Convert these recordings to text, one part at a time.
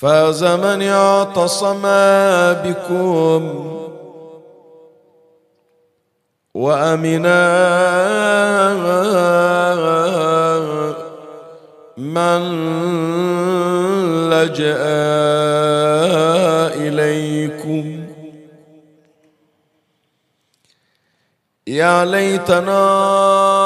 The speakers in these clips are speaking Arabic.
فاز من اعتصم بكم وامنا من لجأ إليكم. يا ليتنا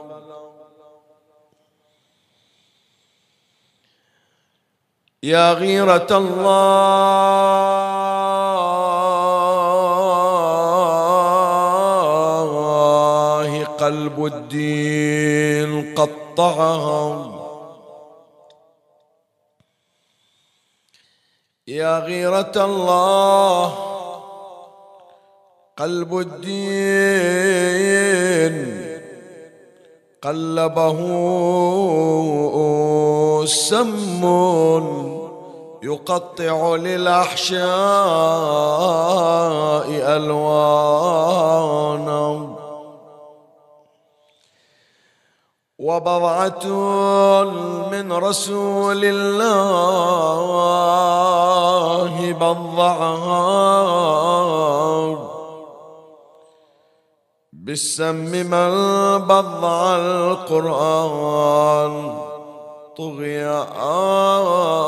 يا غيرة الله قلب الدين قطعها يا غيرة الله قلب الدين قلبه سم. يقطع للأحشاء ألوانا. وبضعة من رسول الله بضعها بالسم من بضع القرآن. طغي آيانا.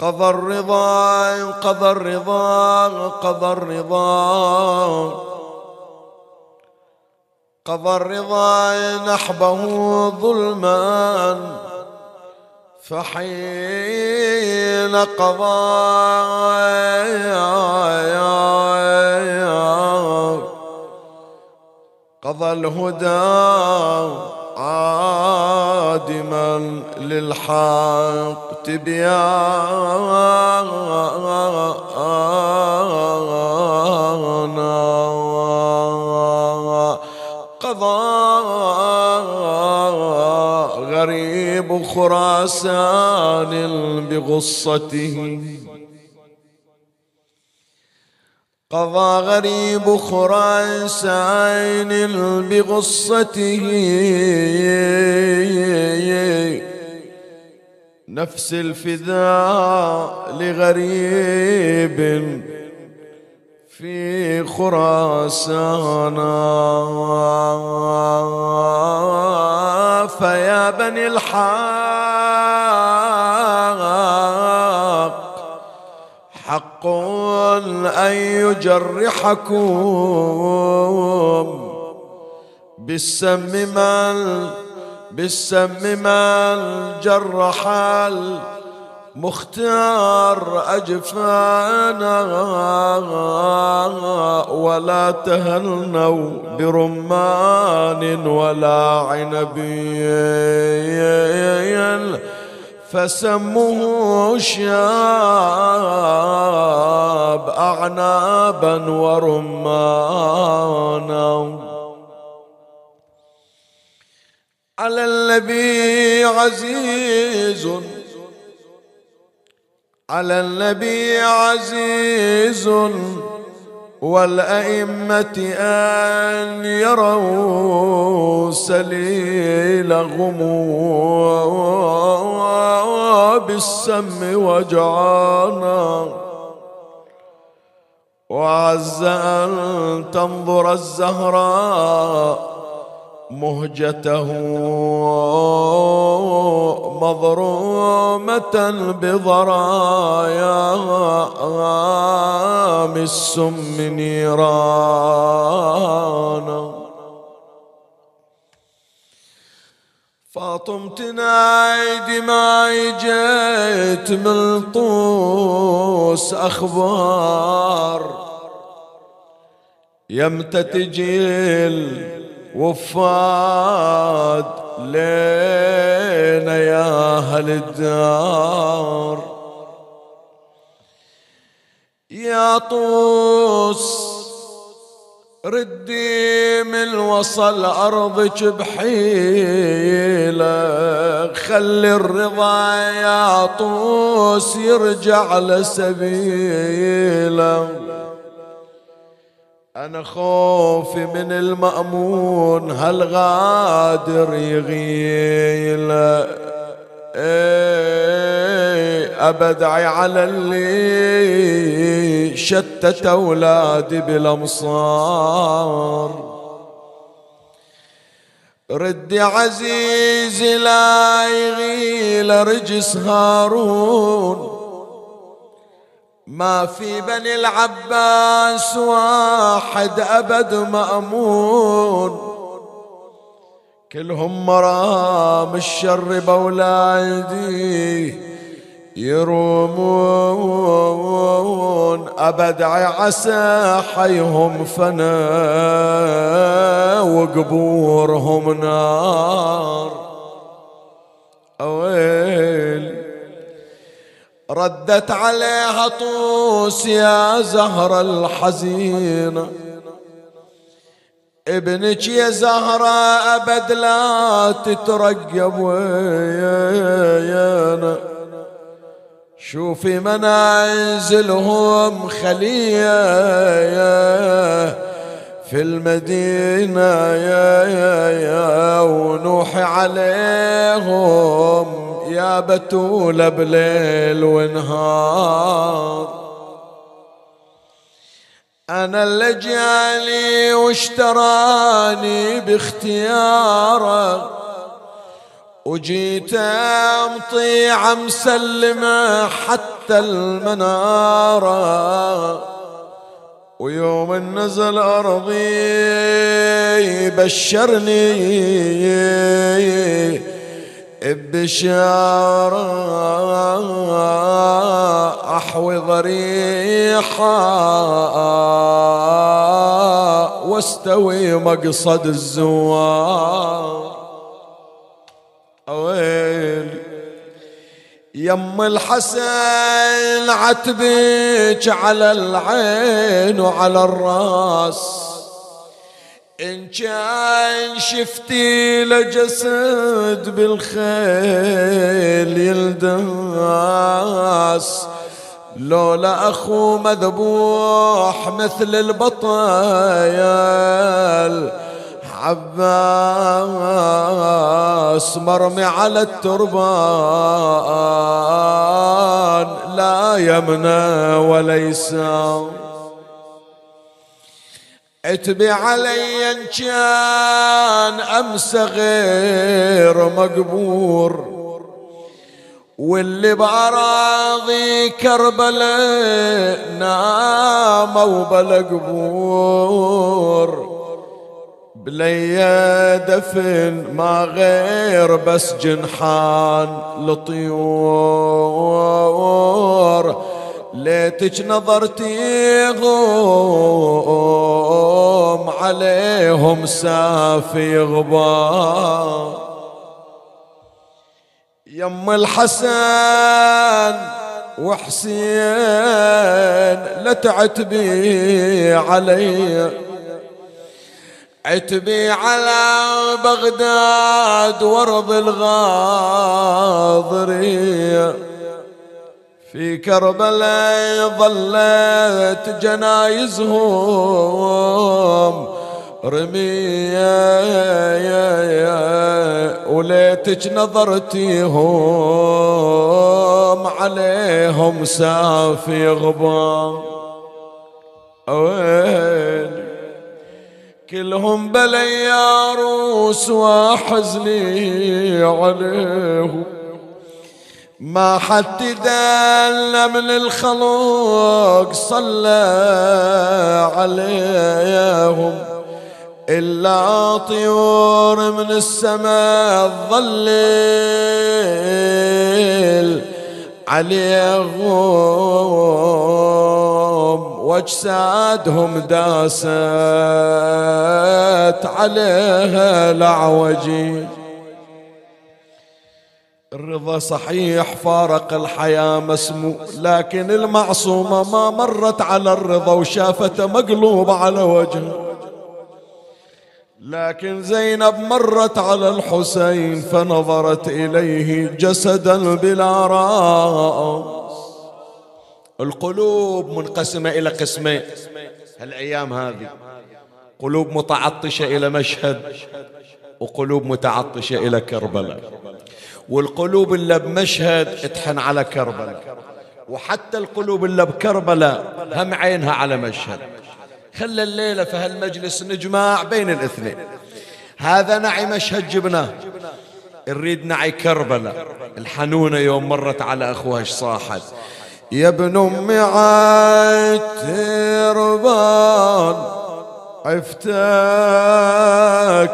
قضى الرضا قضى الرضا قضى الرضا. قضى الرضا نحبه ظلما. فحين قضى قضى الهدى عادما للحق تبيانا قضى غريب خراسان بغصته. قضى غريب خراسان بغصته. نفس الفداء لغريب في خراسان فيا بني الحق حق أن يجرحكم. بالسم من بالسم من جرح المختار أجفانا ولا تهنوا برمان ولا عنبي فسموه شاب أعنابا ورمانا. على النبي عزيز على النبي عزيز والأئمة أن يروا سليل غمو بالسم وجعانا وعز أن تنظر الزهراء مهجته مضرومة بضرايا غام السم نيرانا. فاطمتنا عيدي ما جيت من طوس أخبار يمتى تجيل وفاد لينا يا أهل الدار. يا طوس ردي من وصل أرضك بحيلة. خلي الرضا يا طوس يرجع لسبيله. أنا خوفي من المأمون هالغادر يغيل؟ إيه أبدعي على اللي شتت أولادي بالأمصار. ردي عزيزي لا يغيل رجس هارون. ما في بني العباس واحد أبد مأمون. كلهم مرام الشر بولادي يرومون. أبد عسى حيهم فنا وقبورهم نار. أويل ردت عليها طوس يا زهرة الحزينة ابنك يا زهرة أبد لا تترقب ويانا شوفي منازلهم خلية في المدينة يا يا يا ونوحي عليهم يا بتولة بليل ونهار. أنا اللي جالي واشتراني باختياره وجيت أمطيع مسلمة حتى المنارة. ويوم النزل أرضي بشرني بشارة أحوي ضريحة واستوي مقصد الزوار. أويل يم الحسن عتبك على العين وعلى الرأس. إن كان شفتي لجسد بالخيل يلداس لولا أخو مذبوح مثل البطايل عباس مرمي على التربان لا يمنى ولا يسام اتبي علي إن كان أمس غير مقبور. واللي بأراضي كربلاء ناموا بلا قبور. بليا دفن ما غير بس جنحان لطيور. ليتك نظرتي غوم عليهم سافي غبار يم الحسن وحسين لا تعتبي علي. عتبي على بغداد وارض الغاضرية في كربلاء ظلت جنايزهم. رمية وليتك نظرتيهم عليهم سافي غبام ويلي كلهم بلي روس وحزني عليهم. ما حد دل من الخلق صلى عليهم إلا طيور من السماء ظلل عليهم واجسادهم داست عليها العوجي الرضا صحيح فارق الحياة مسمو لكن المعصومة ما مرت على الرضا وشافته مقلوب على وجهه. لكن زينب مرت على الحسين فنظرت إليه جسدا بلا رأس. القلوب منقسمة إلى قسمين. هالأيام هذه قلوب متعطشة إلى مشهد وقلوب متعطشة إلى كربلاء. والقلوب اللي بمشهد تحن على كربلاء. وحتى القلوب اللي بكربلاء هم عينها على مشهد. خلى الليلة في هالمجلس نجمع بين الاثنين. هذا نعي مشهد جبناه نريد نعي كربلاء. الحنونة يوم مرت على أخوها صاحت. يا ابن أمي عاد تربان. عفتك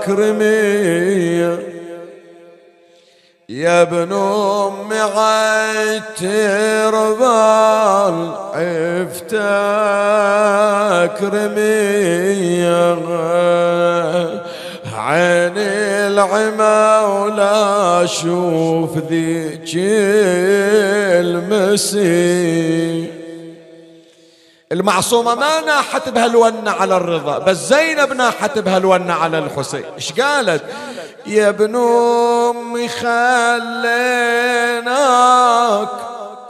رمية. يا ابن أم عتربال عفتك رمية. عيني العمى ولا أشوف ذيك المسيح. المعصومة ما ناحت بهالونة على الرضا. بس زينب ناحت بهالونة على الحسين. إيش قالت؟ يا ابن أمي خليناك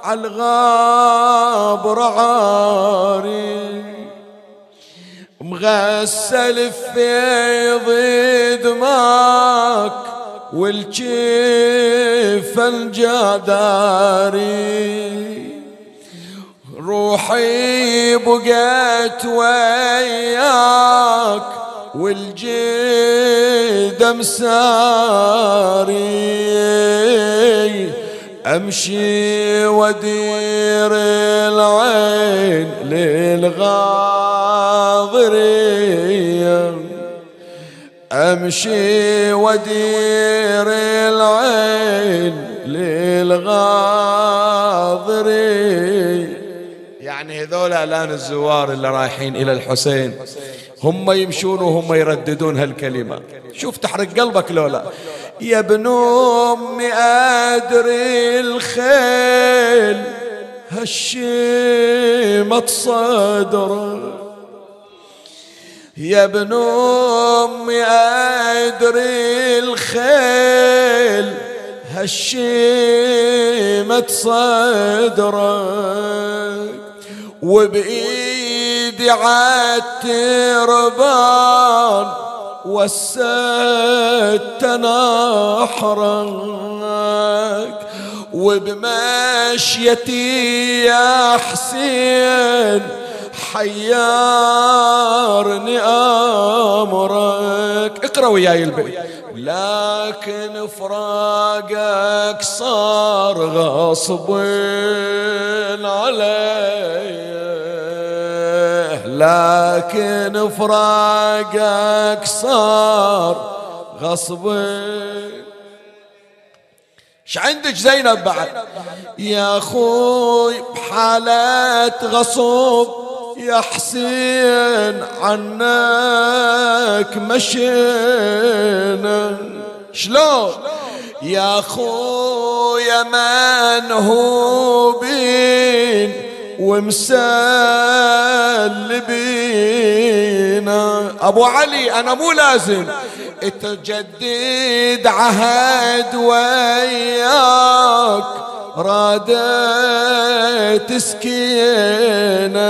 على الغاب رعاري مغسل في دماك والجيف الجداري. روحي بقيت وياك والجيد مساري. أمشي ودير العين للغاضرية. أمشي ودير العين للغاضرية. يعني هذول الآن الزوار اللي رايحين إلى الحسين. هم يمشون وهم يرددون هالكلمة. شوف تحرق قلبك لولا. يا ابن أمي أدري الخيل هالشيمة صدره يا ابن أمي أدري الخيل هالشيمة صدرك وبإيدي عالتربان وسدت نحرك وبمشيتي يا حسين حيرني أمرك. اقرأ وياي البيت. لكن فراقك صار غصب عليه لكن فراقك صار غصب. إيش عندك زينب بعد؟ يا أخوي بحالة غصب. يا حسين عنك مشينا. شلون؟ يا أخويا من هو بين ومسلبينا أبو علي أنا مو لازم. تجدد عهد وياك. رادت سكينة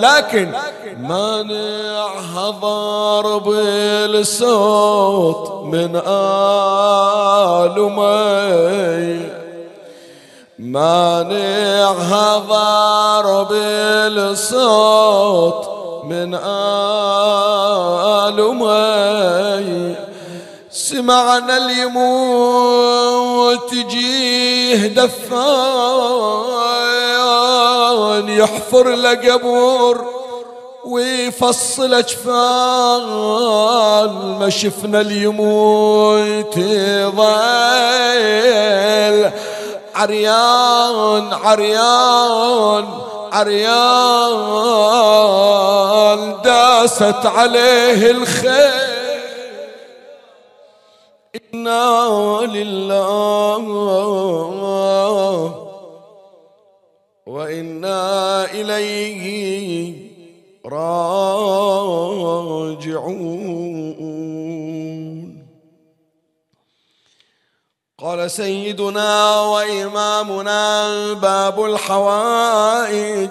لكن مانعها ضرب الصوت من آل مي مانعها ضرب الصوت من آل مي سمعنا اليموت تجيه دفان يحفر لقبور ويفصل اجفال ما شفنا اليموت ظل عريان عريان عريان داست عليه الخير. إنا لله وإنا إليه راجعون قال سيدنا وإمامنا باب الحوائج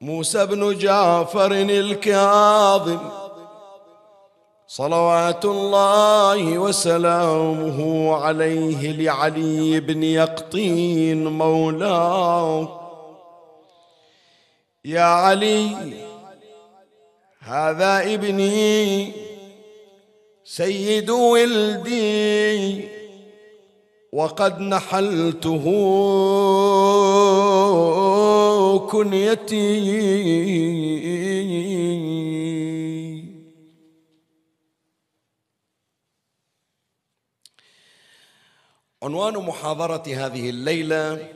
موسى بن جعفر الكاظم صلوات الله وسلامه عليه لعلي بن يقطين مولاه. يا علي هذا ابني سيد ولدي وقد نحلته كنيتي. عنوان محاضرة هذه الليلة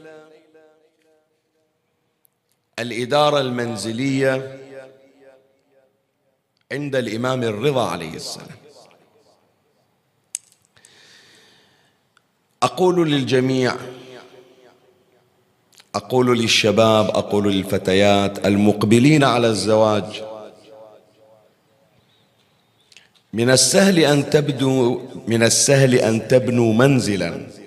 الإدارة المنزلية عند الإمام الرضا عليه السلام. أقول للجميع أقول للشباب أقول للفتيات المقبلين على الزواج من السهل أن تبدو من السهل أن تبنوا منزلا.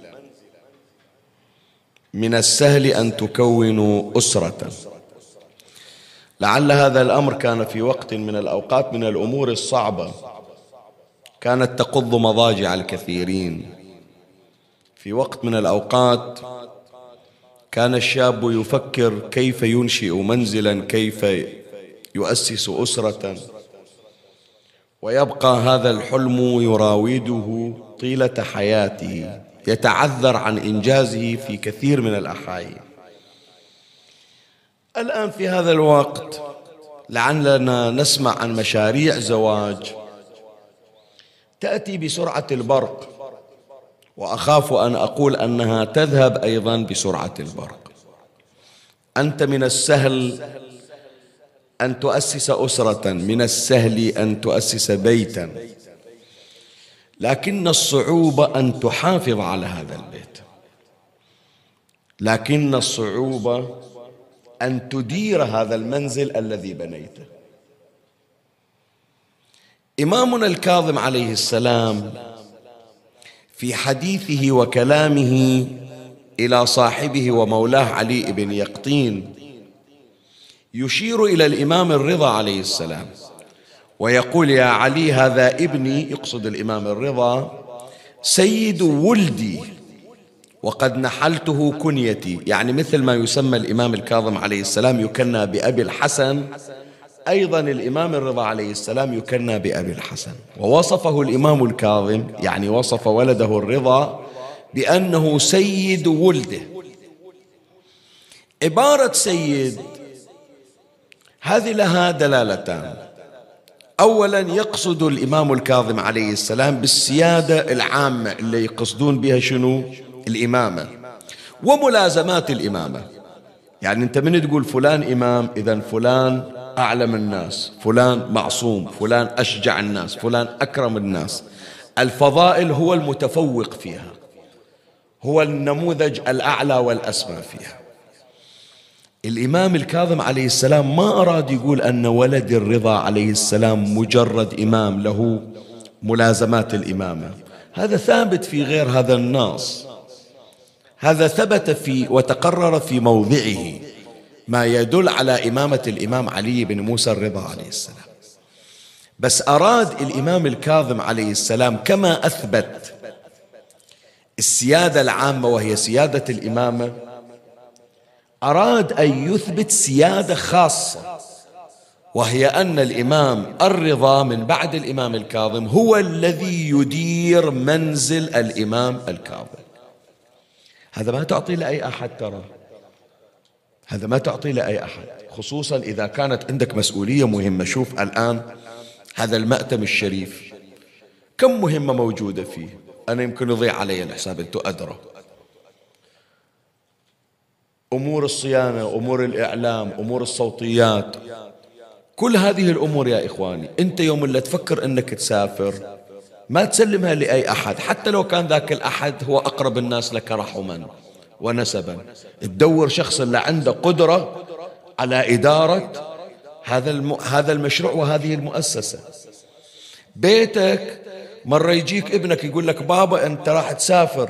من السهل أن تكونوا أسرة. لعل هذا الأمر كان في وقت من الأوقات من الأمور الصعبة. كانت تقض مضاجع الكثيرين. في وقت من الأوقات كان الشاب يفكر كيف ينشئ منزلا كيف يؤسس أسرة. ويبقى هذا الحلم يراوده طيلة حياته. يتعذر عن إنجازه في كثير من الأحايين الآن في هذا الوقت لعلنا نسمع عن مشاريع زواج تأتي بسرعة البرق وأخاف أن أقول أنها تذهب أيضا بسرعة البرق. أنت من السهل أن تؤسس أسرة من السهل أن تؤسس بيتا. لكن الصعوبة أن تحافظ على هذا البيت. لكن الصعوبة أن تدير هذا المنزل الذي بنيته. إمامنا الكاظم عليه السلام في حديثه وكلامه إلى صاحبه ومولاه علي بن يقطين يشير إلى الإمام الرضا عليه السلام. ويقول يا علي هذا ابني يقصد الإمام الرضا سيد ولدي وقد نحلته كنيتي. يعني مثل ما يسمى الإمام الكاظم عليه السلام يكنى بأبي الحسن أيضا الإمام الرضا عليه السلام يكنى بأبي الحسن. ووصفه الإمام الكاظم يعني وصف ولده الرضا بأنه سيد ولده. عبارة سيد هذه لها دلالتان. أولا يقصد الإمام الكاظم عليه السلام بالسيادة العامة اللي يقصدون بها شنو؟ الإمامة. وملازمات الإمامة. يعني أنت من تقول فلان إمام إذا فلان أعلم الناس فلان معصوم فلان أشجع الناس فلان أكرم الناس. الفضائل هو المتفوق فيها هو النموذج الأعلى والأسمى فيها. الإمام الكاظم عليه السلام ما أراد يقول أن ولد الرضا عليه السلام مجرد إمام له ملازمات الإمامة. هذا ثابت في غير هذا النص. هذا ثبت في وتقرر في موضعه ما يدل على إمامة الإمام علي بن موسى الرضا عليه السلام. بس أراد الإمام الكاظم عليه السلام كما أثبت السيادة العامة وهي سيادة الإمامة أراد أن يثبت سيادة خاصة وهي أن الإمام الرضا من بعد الإمام الكاظم هو الذي يدير منزل الإمام الكاظم. هذا ما تعطي لأي أحد ترى. هذا ما تعطي لأي أحد خصوصا إذا كانت عندك مسؤولية مهمة. شوف الآن هذا المأتم الشريف كم مهمة موجودة فيه؟ أنا يمكن يضيع علي الحساب أنتم أدرى. أمور الصيانة أمور الإعلام أمور الصوتيات. كل هذه الأمور يا إخواني أنت يوم اللي تفكر أنك تسافر ما تسلمها لأي أحد حتى لو كان ذاك الأحد هو أقرب الناس لك رحما ونسبا. تدور شخص اللي عنده قدرة على إدارة هذا هذا المشروع وهذه المؤسسة. بيتك مرة يجيك ابنك يقول لك بابا أنت راح تسافر.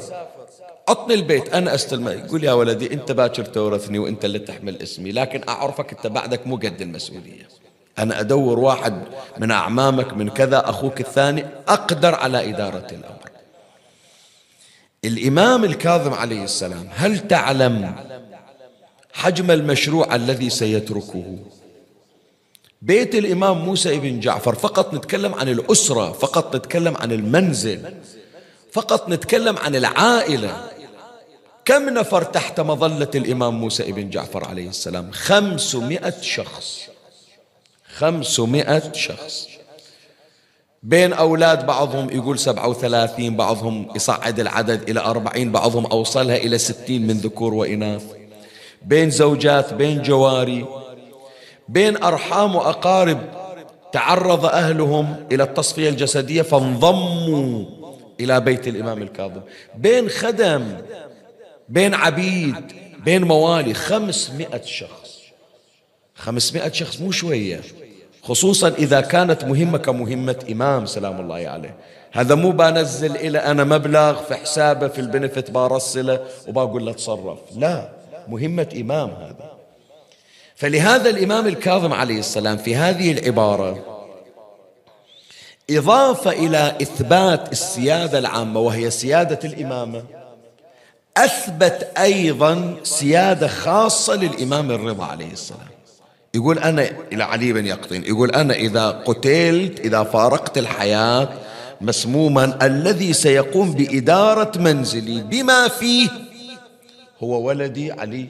عطني البيت. أنا أستلمه. يقول يا ولدي أنت باكر تورثني وأنت اللي تحمل اسمي لكن أعرفك أنت بعدك مو قد المسؤولية. أنا أدور واحد من أعمامك من كذا أخوك الثاني أقدر على إدارة الأمر. الإمام الكاظم عليه السلام هل تعلم حجم المشروع الذي سيتركه؟ بيت الإمام موسى بن جعفر فقط نتكلم عن الأسرة فقط نتكلم عن المنزل. فقط نتكلم عن العائلة. كم نفر تحت مظلة الإمام موسى بن جعفر عليه السلام؟ خمسمائة شخص. خمسمائة شخص. بين أولاد بعضهم يقول سبعة وثلاثين بعضهم يصعد العدد إلى أربعين بعضهم أوصلها إلى ستين من ذكور وإناث. بين زوجات بين جواري بين أرحام وأقارب تعرض أهلهم إلى التصفية الجسدية فانضموا. إلى بيت الإمام الكاظم. بين خدم بين عبيد بين موالي خمسمائة شخص. خمسمائة شخص مو شوية. خصوصا إذا كانت مهمة كمهمة إمام سلام الله عليه. هذا مو بنزل إلى أنا مبلغ في حسابه في البنفت برسله وبقول له تصرف. لا مهمة إمام هذا. فلهذا الإمام الكاظم عليه السلام في هذه العبارة إضافة إلى إثبات السيادة العامة وهي سيادة الإمامة أثبت أيضا سيادة خاصة للإمام الرضا عليه السلام. يقول أنا إلى علي بن يقطين يقول أنا إذا قتلت إذا فارقت الحياة مسموما الذي سيقوم بإدارة منزلي بما فيه هو ولدي علي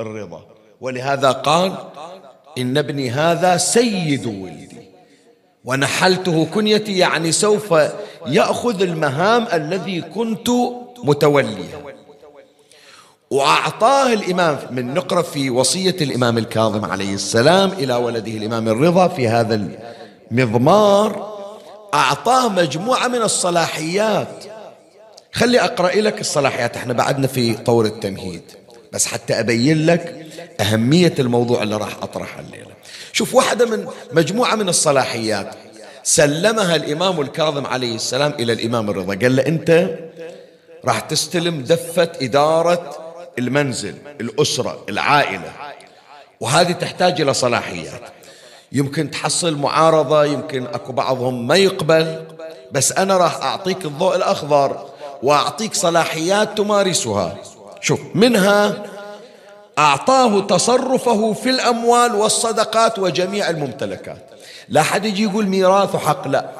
الرضا. ولهذا قال إن ابني هذا سيد ولدي. ونحلته كنيتي يعني سوف يأخذ المهام الذي كنت متوليا وأعطاه الإمام من نقرأ في وصية الإمام الكاظم عليه السلام إلى ولده الإمام الرضا في هذا المضمار. أعطاه مجموعة من الصلاحيات. خلي أقرأ لك الصلاحيات إحنا بعدنا في طور التمهيد. بس حتى أبين لك أهمية الموضوع اللي راح أطرحه الليلة. شوف واحدة من مجموعة من الصلاحيات سلمها الإمام الكاظم عليه السلام إلى الإمام الرضا. قال له أنت راح تستلم دفة إدارة المنزل الأسرة العائلة وهذه تحتاج إلى صلاحيات. يمكن تحصل معارضة يمكن أكو بعضهم ما يقبل بس أنا راح أعطيك الضوء الأخضر وأعطيك صلاحيات تمارسها. شوف منها أعطاه تصرفه في الأموال والصدقات وجميع الممتلكات. لا حد يجي يقول ميراث حق لا.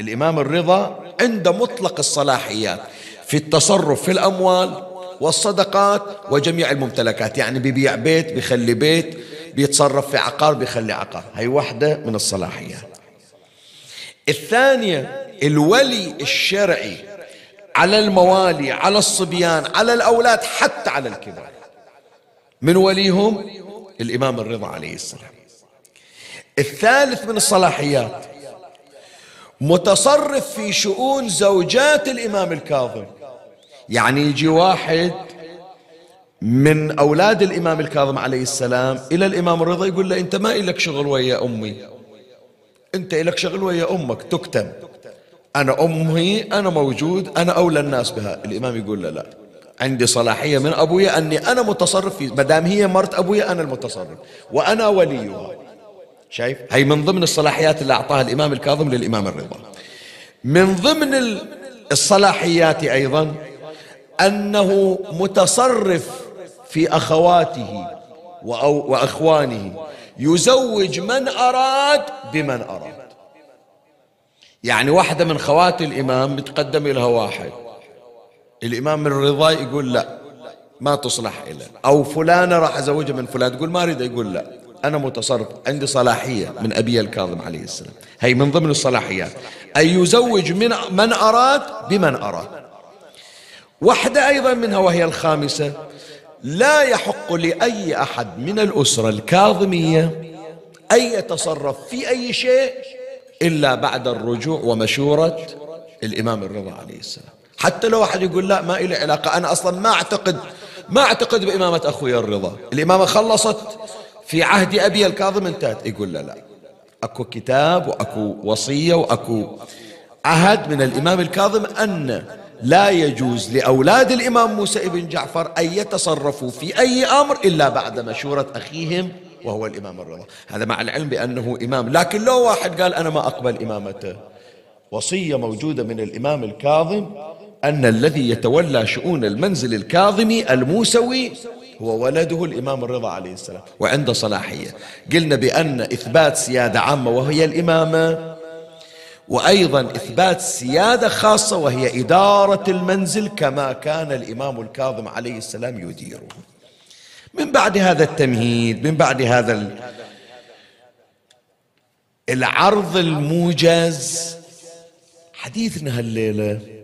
الإمام الرضا عنده مطلق الصلاحيات في التصرف في الأموال والصدقات وجميع الممتلكات. يعني بيبيع بيت بيخلي بيت بيتصرف في عقار بيخلي عقار. هي واحدة من الصلاحيات. الثانية الولي الشرعي على الموالي على الصبيان على الأولاد حتى على الكبار. من وليهم الإمام الرضا عليه السلام. الثالث من الصلاحيات متصرف في شؤون زوجات الإمام الكاظم. يعني يجي واحد من أولاد الإمام الكاظم عليه السلام إلى الإمام الرضا يقول له أنت ما إلك شغل ويا أمي. أنت إلك شغل ويا أمك تكتم. أنا أمي أنا موجود أنا أولى الناس بها. الإمام يقول له لا. عندي صلاحية من أبويا أني أنا متصرف في ما دام هي مرت أبويا أنا المتصرف. وأنا وليها. شايف؟ هي من ضمن الصلاحيات اللي أعطاها الإمام الكاظم للإمام الرضا. من ضمن الصلاحيات أيضا أنه متصرف في أخواته وأخوانه. يزوج من أراد بمن أراد. يعني واحدة من خوات الإمام بتقدم لها واحد. الإمام الرضا يقول لا ما تصلح إلى. أو فلانة راح أزوجها من فلان تقول ما أريد يقول لا. أنا متصرف عندي صلاحية من أبي الكاظم عليه السلام. هي من ضمن الصلاحيات. أن يزوج من من أراد بمن أراد. واحدة أيضا منها وهي الخامسة لا يحق لأي أحد من الأسرة الكاظمية أن يتصرف في أي شيء إلا بعد الرجوع ومشورة الإمام الرضا عليه السلام. حتى لو أحد يقول لا ما إلي علاقة. أنا أصلا ما أعتقد ما أعتقد بإمامة أخوي الرضا. الإمامة خلصت في عهد أبي الكاظم انتهت. يقول لا لا. أكو كتاب وأكو وصية وأكو عهد من الإمام الكاظم أن لا يجوز لأولاد الإمام موسى بن جعفر أن يتصرفوا في أي أمر إلا بعد مشورة أخيهم وهو الإمام الرضا. هذا مع العلم بأنه إمام. لكن لو واحد قال أنا ما أقبل إمامته وصية موجودة من الإمام الكاظم أن الذي يتولى شؤون المنزل الكاظمي الموسوي هو ولده الإمام الرضا عليه السلام. وعنده صلاحية قلنا بأن إثبات سيادة عامة وهي الإمامة وأيضا إثبات سيادة خاصة وهي إدارة المنزل كما كان الإمام الكاظم عليه السلام يديره. من بعد هذا التمهيد من بعد هذا العرض الموجز حديثنا هالليلة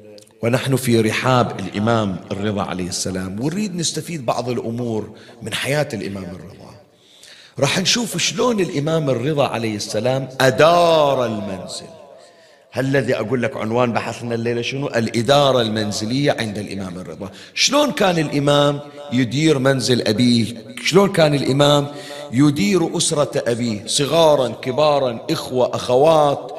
ونحن في رحاب الإمام الرضا عليه السلام. ونريد نستفيد بعض الأمور من حياة الإمام الرضا. راح نشوف شلون الإمام الرضا عليه السلام أدار المنزل. هل الذي أقول لك عنوان بحثنا الليلة شنو؟ الإدارة المنزلية عند الإمام الرضا. شلون كان الإمام يدير منزل أبيه؟ شلون كان الإمام يدير أسرة أبيه؟ صغارا كبارا إخوة أخوات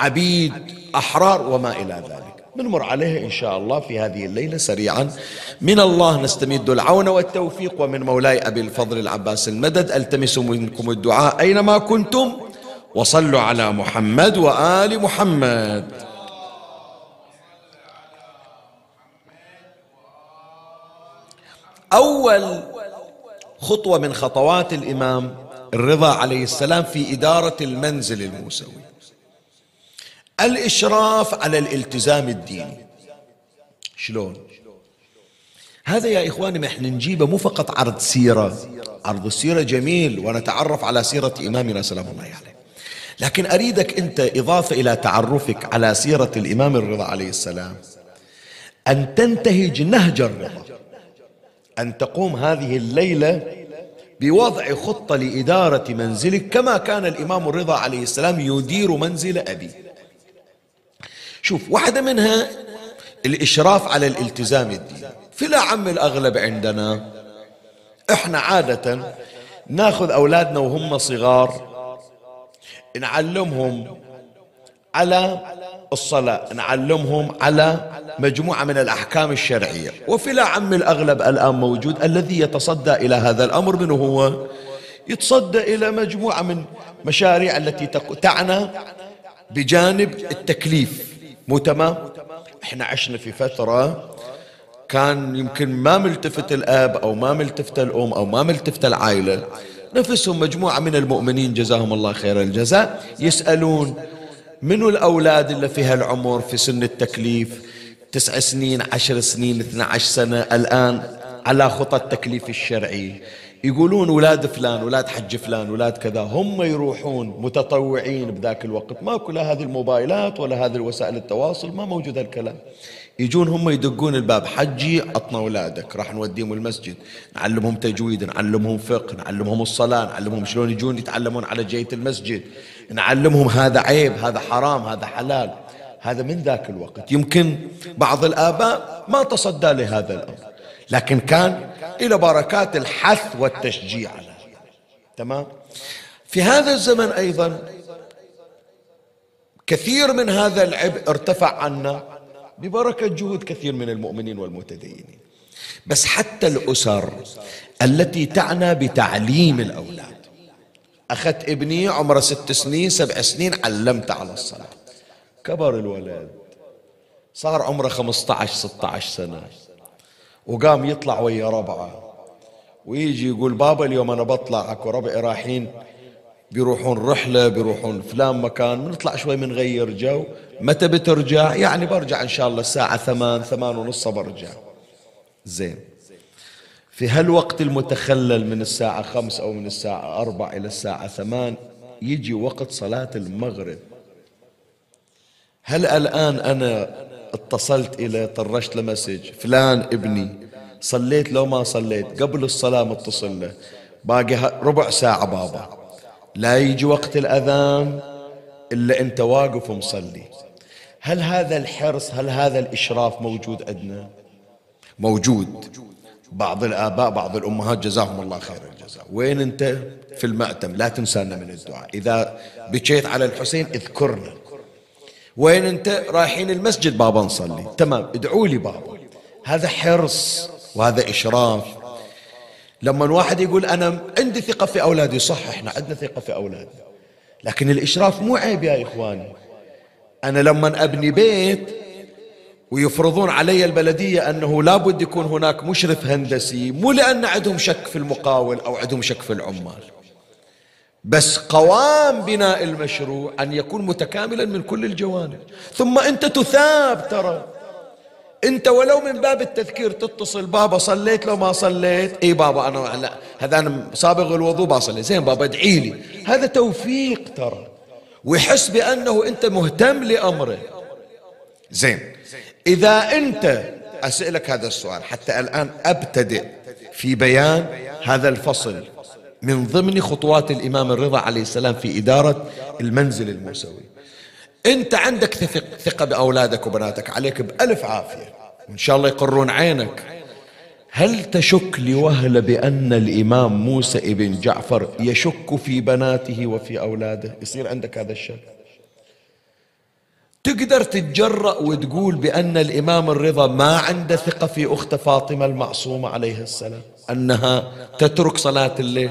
عبيد أحرار وما إلى ذلك. بنمر عليها إن شاء الله في هذه الليلة سريعا. من الله نستمد العون والتوفيق ومن مولاي أبي الفضل العباس المدد ألتمس منكم الدعاء أينما كنتم وصلوا على محمد وآل محمد. أول خطوة من خطوات الإمام الرضا عليه السلام في إدارة المنزل الموسوي. الإشراف على الالتزام الديني. شلون؟ هذا يا إخواني ما إحنا نجيبه مو فقط عرض سيرة. عرض السيرة جميل ونتعرف على سيرة إمامنا سلام الله عليه. لكن أريدك أنت إضافة إلى تعرفك على سيرة الإمام الرضا عليه السلام. أن تنتهج نهج الرضا. أن تقوم هذه الليلة بوضع خطة لإدارة منزلك كما كان الإمام الرضا عليه السلام يدير منزل أبي. شوف واحدة منها الإشراف على الالتزام الديني في الأعم الأغلب عندنا إحنا عادة ناخذ أولادنا وهم صغار نعلمهم على الصلاة نعلمهم على مجموعة من الأحكام الشرعية. وفي الأعم الأغلب الآن موجود الذي يتصدى إلى هذا الأمر من هو يتصدى إلى مجموعة من مشاريع التي تعنى بجانب التكليف. مو تمام إحنا عشنا في فترة كان يمكن ما ملتفت الآب أو ما ملتفت الأم أو ما ملتفت العائلة. نفسهم مجموعة من المؤمنين جزاهم الله خير الجزاء يسألون منو الأولاد اللي في هالعمر في سن التكليف؟ تسع سنين عشر سنين اثنى عشر سنة الآن على خطى التكليف الشرعي. يقولون ولاد فلان ولاد حج فلان ولاد كذا. هم يروحون متطوعين بذاك الوقت. ماكو لا هذه الموبايلات ولا هذه الوسائل التواصل ما موجود الكلام يجون هم يدقون الباب. حجي عطنا اولادك راح نوديهم المسجد. نعلمهم تجويد نعلمهم فقه نعلمهم الصلاة نعلمهم شلون يجون يتعلمون على جية المسجد. نعلمهم هذا عيب هذا حرام هذا حلال. هذا من ذاك الوقت. يمكن بعض الآباء ما تصدى لهذا الأمر. لكن كان إلى بركات الحث والتشجيع على تمام؟ في هذا الزمن أيضا كثير من هذا العبء ارتفع عنا ببركة جهود كثير من المؤمنين والمتدينين. بس حتى الأسر التي تعنى بتعليم الأولاد. أخذت ابني عمره ست سنين سبع سنين علمته على الصلاة. كبر الولد. صار عمره 15 16 سنة. وقام يطلع ويا ربعة. ويجي يقول بابا اليوم أنا بطلع أكو ربعي رايحين بيروحون رحلة بيروحون فلان مكان بنطلع شوي بنغير جو. متى بترجع؟ يعني برجع إن شاء الله الساعة ثمان ثمان ونص برجع. زين. في هالوقت المتخلل من الساعة خمس أو من الساعة أربع إلى الساعة ثمان يجي وقت صلاة المغرب. هل الآن أنا اتصلت إلى طرشت له مسج. فلان ابني. صليت لو ما صليت. قبل الصلاة متصل له. باقي ربع ساعة بابا. لا يجي وقت الأذان إلا أنت واقف ومصلي. هل هذا الحرص هل هذا الإشراف موجود عندنا? موجود. بعض الآباء بعض الأمهات جزاهم الله خير الجزاء. وين أنت؟ في المأتم. لا تنسانا من الدعاء. إذا بكيت على الحسين اذكرنا. وين أنت رايحين المسجد بابا نصلي؟ تمام ادعوا لي بابا. هذا حرص وهذا إشراف. لما واحد يقول أنا عندي ثقة في أولادي صح إحنا عندنا ثقة في أولادنا. لكن الإشراف مو عيب يا إخواني. أنا لما أبني بيت ويفرضون علي البلدية أنه لابد يكون هناك مشرف هندسي مو لأن عندهم شك في المقاول أو عندهم شك في العمال. بس قوام بناء المشروع أن يكون متكاملا من كل الجوانب. ثم أنت تثاب ترى. أنت ولو من باب التذكير تتصل بابا صليت لو ما صليت. اي بابا أنا لا هذا أنا صابغ الوضوء بصلي زين بابا ادعي لي. هذا توفيق ترى. ويحس بأنه أنت مهتم لأمره. زين. إذا أنت أسألك هذا السؤال حتى الآن أبتدئ في بيان هذا الفصل. من ضمن خطوات الإمام الرضا عليه السلام في إدارة المنزل الموسوي. أنت عندك ثقة بأولادك وبناتك عليك بألف عافية. وإن شاء الله يقرون عينك. هل تشك لوهلة بأن الإمام موسى ابن جعفر يشك في بناته وفي أولاده؟ يصير عندك هذا الشك؟ تقدر تتجرأ وتقول بأن الإمام الرضا ما عنده ثقة في أخت فاطمة المعصومة عليه السلام أنها تترك صلاة الليل؟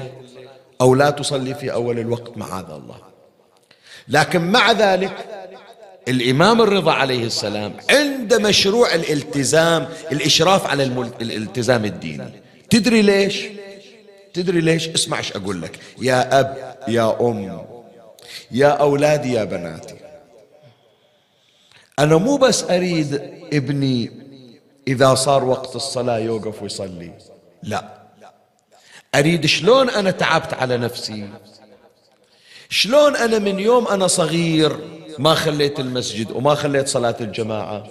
أو لا تصلي في أول الوقت معاذ الله. لكن مع ذلك الإمام الرضا عليه السلام عند مشروع الالتزام الإشراف على الالتزام الديني. تدري ليش؟ تدري ليش؟ اسمع إيش أقول لك. يا أب يا أم يا أولادي يا بناتي. أنا مو بس أريد ابني إذا صار وقت الصلاة يوقف ويصلي. لا. أريد شلون أنا تعبت على نفسي؟ شلون أنا من يوم أنا صغير ما خليت المسجد وما خليت صلاة الجماعة؟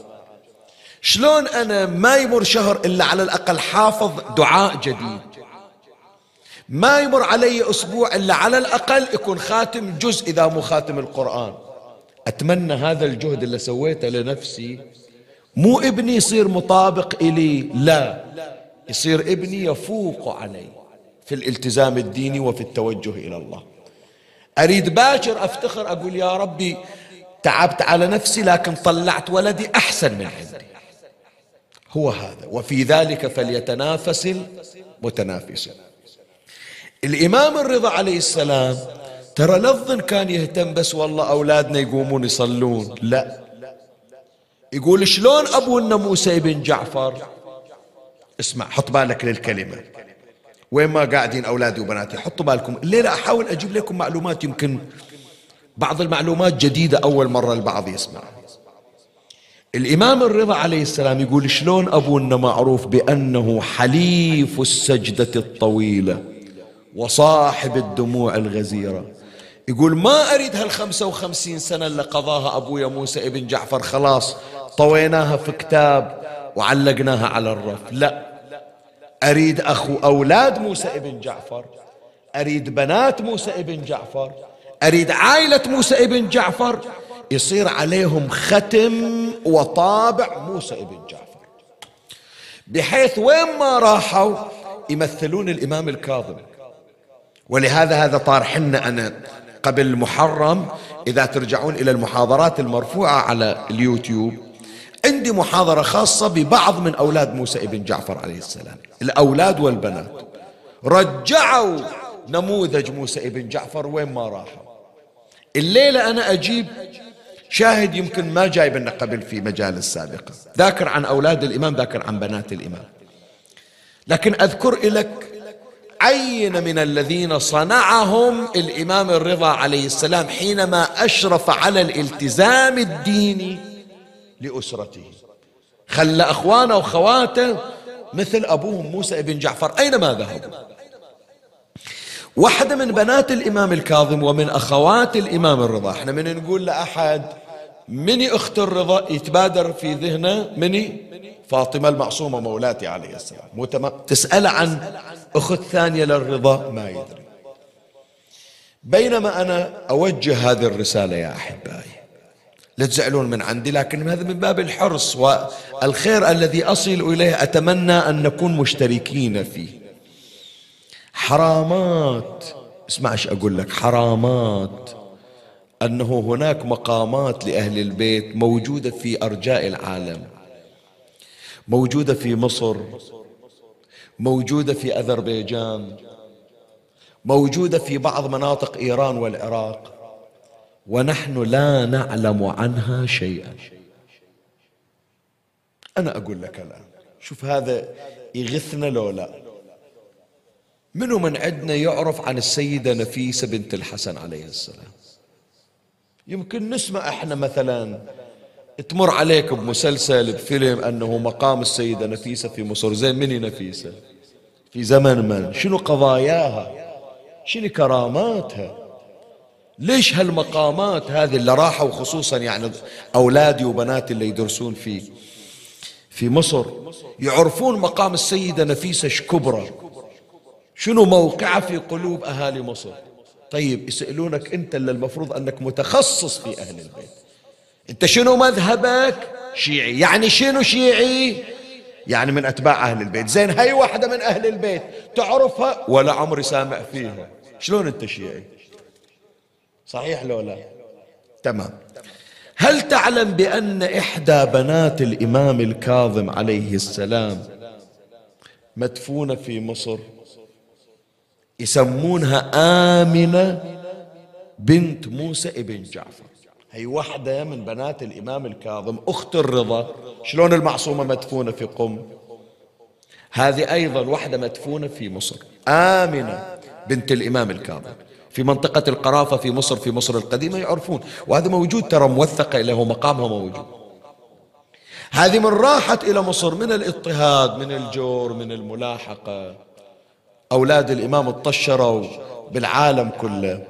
شلون أنا ما يمر شهر إلا على الأقل حافظ دعاء جديد؟ ما يمر علي أسبوع إلا على الأقل يكون خاتم جزء إذا مو خاتم القرآن. أتمنى هذا الجهد اللي سويته لنفسي مو ابني يصير مطابق إلي لا يصير ابني يفوق علي. في الالتزام الديني وفي التوجه إلى الله. أريد باكر أفتخر أقول يا ربي تعبت على نفسي لكن طلعت ولدي أحسن من عندي. هو هذا. وفي ذلك فليتنافس المتنافسون. الإمام الرضا عليه السلام ترى لفظ كان يهتم بس والله أولادنا يقومون يصلون. لا. يقول شلون أبونا موسى بن جعفر؟ اسمع حط بالك للكلمة. وين ما قاعدين أولادي وبناتي حطوا بالكم. الليلة أحاول أجيب لكم معلومات؟ يمكن بعض المعلومات جديدة أول مرة البعض يسمع. الإمام الرضا عليه السلام يقول شلون أبونا معروف بأنه حليف السجدة الطويلة وصاحب الدموع الغزيرة. يقول ما أريد هالخمسة وخمسين سنة اللي قضاها أبويا موسى ابن جعفر خلاص طويناها في كتاب وعلقناها على الرف. لا أريد أخو أولاد موسى ابن جعفر أريد بنات موسى ابن جعفر أريد عائلة موسى ابن جعفر يصير عليهم ختم وطابع موسى ابن جعفر. بحيث وين ما راحوا يمثلون الإمام الكاظم. ولهذا هذا طار حنا أنا قبل محرم إذا ترجعون إلى المحاضرات المرفوعة على اليوتيوب عندي محاضرة خاصة ببعض من أولاد موسى ابن جعفر عليه السلام الأولاد والبنات. رجعوا نموذج موسى ابن جعفر وين ما راحوا. الليلة أنا أجيب شاهد يمكن ما جايب لنا قبل في مجالس سابقة ذاكر عن أولاد الإمام ذاكر عن بنات الإمام. لكن أذكر لك عين من الذين صنعهم الإمام الرضا عليه السلام حينما أشرف على الالتزام الديني. لأسرته. خلى أخوانه وخواته مثل أبوهم موسى بن جعفر. أينما ذهبوا واحدة من بنات الإمام الكاظم ومن أخوات الإمام الرضا. إحنا من نقول لأحد مني أخت الرضا يتبادر في ذهنه؟ مني؟ فاطمة المعصومة مولاتي عليه السلام. تسأل عن أخت ثانية للرضا؟ ما يدري. بينما أنا أوجه هذه الرسالة يا أحبائي. لا تزعلون من عندي لكن هذا من باب الحرص والخير الذي أصل إليه. أتمنى أن نكون مشتركين فيه. حرامات اسمع إيش أقول لك حرامات. أنه هناك مقامات لأهل البيت موجودة في أرجاء العالم. موجودة في مصر موجودة في أذربيجان موجودة في بعض مناطق إيران والعراق. ونحن لا نعلم عنها شيئا. أنا أقول لك الآن شوف هذا يغثنا لو لا. منو من عندنا يعرف عن السيدة نفيسة بنت الحسن عليه السلام؟ يمكن نسمع إحنا مثلا تمر عليك بمسلسل بفيلم أنه مقام السيدة نفيسة في مصر. زين مني نفيسة؟ في زمن من؟ شنو قضاياها؟ شنو كراماتها؟ ليش هالمقامات هذه اللي راحوا خصوصا يعني أولادي وبناتي اللي يدرسون في في مصر يعرفون مقام السيدة نفيسة شكبرى شنو موقعها في قلوب أهالي مصر؟ طيب يسألونك أنت اللي المفروض أنك متخصص في أهل البيت. أنت شنو مذهبك؟ شيعي. يعني شنو شيعي؟ يعني من أتباع أهل البيت. زين هاي واحدة من أهل البيت. تعرفها؟ ولا عمري سامع فيها. شلون أنت شيعي؟ صحيح لو لا؟ تمام. هل تعلم بأن إحدى بنات الإمام الكاظم عليه السلام مدفونة في مصر؟ يسمونها آمنة بنت موسى ابن جعفر. هي واحدة من بنات الإمام الكاظم أخت الرضا. شلون المعصومة مدفونة في قم؟ هذه أيضا واحدة مدفونة في مصر آمنة بنت الإمام الكاظم. في منطقة القرافة في مصر في مصر القديمة يعرفون. وهذا موجود ترى موثقة له مقامها موجود. هذه من راحت إلى مصر من الاضطهاد من الجور من الملاحقة. أولاد الإمام اطشروا بالعالم كله.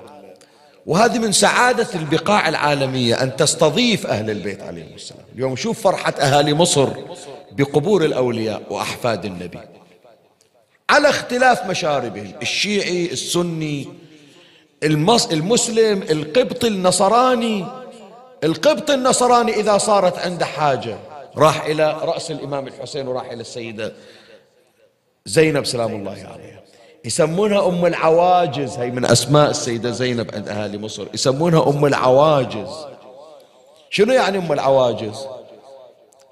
وهذه من سعادة البقاع العالمية أن تستضيف أهل البيت عليهم السلام. اليوم شوف فرحة أهالي مصر بقبور الأولياء وأحفاد النبي. على اختلاف مشاربهم الشيعي السني المص المسلم القبطي النصراني. القبطي النصراني إذا صارت عنده حاجة راح إلى رأس الإمام الحسين وراح إلى السيدة زينب سلام الله عليها. يسمونها أم العواجز. هي من أسماء السيدة زينب عند أهالي مصر. يسمونها أم العواجز. شنو يعني أم العواجز؟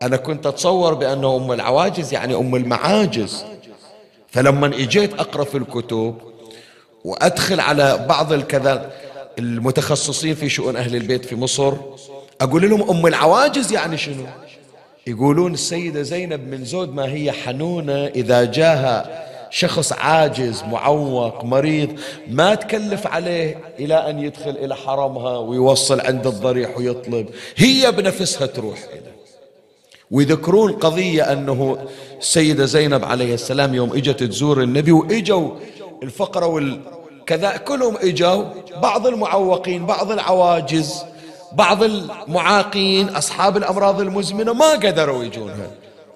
أنا كنت أتصور بأنه أم العواجز يعني أم المعاجز. فلما إجيت أقرأ في الكتب وأدخل على بعض الكذا المتخصصين في شؤون أهل البيت في مصر. أقول لهم أم العواجز يعني شنو؟ يقولون السيدة زينب من زود ما هي حنونة إذا جاها شخص عاجز معوق مريض ما تكلف عليه إلى أن يدخل إلى حرمها ويوصل عند الضريح ويطلب. هي بنفسها تروح إليه ويذكرون قضية أنه السيدة زينب عليه السلام يوم إجت تزور النبي وإجوا الفقرة والكذا كلهم إجوا بعض المعوقين بعض العواجز بعض المعاقين أصحاب الأمراض المزمنة ما قدروا يجونها.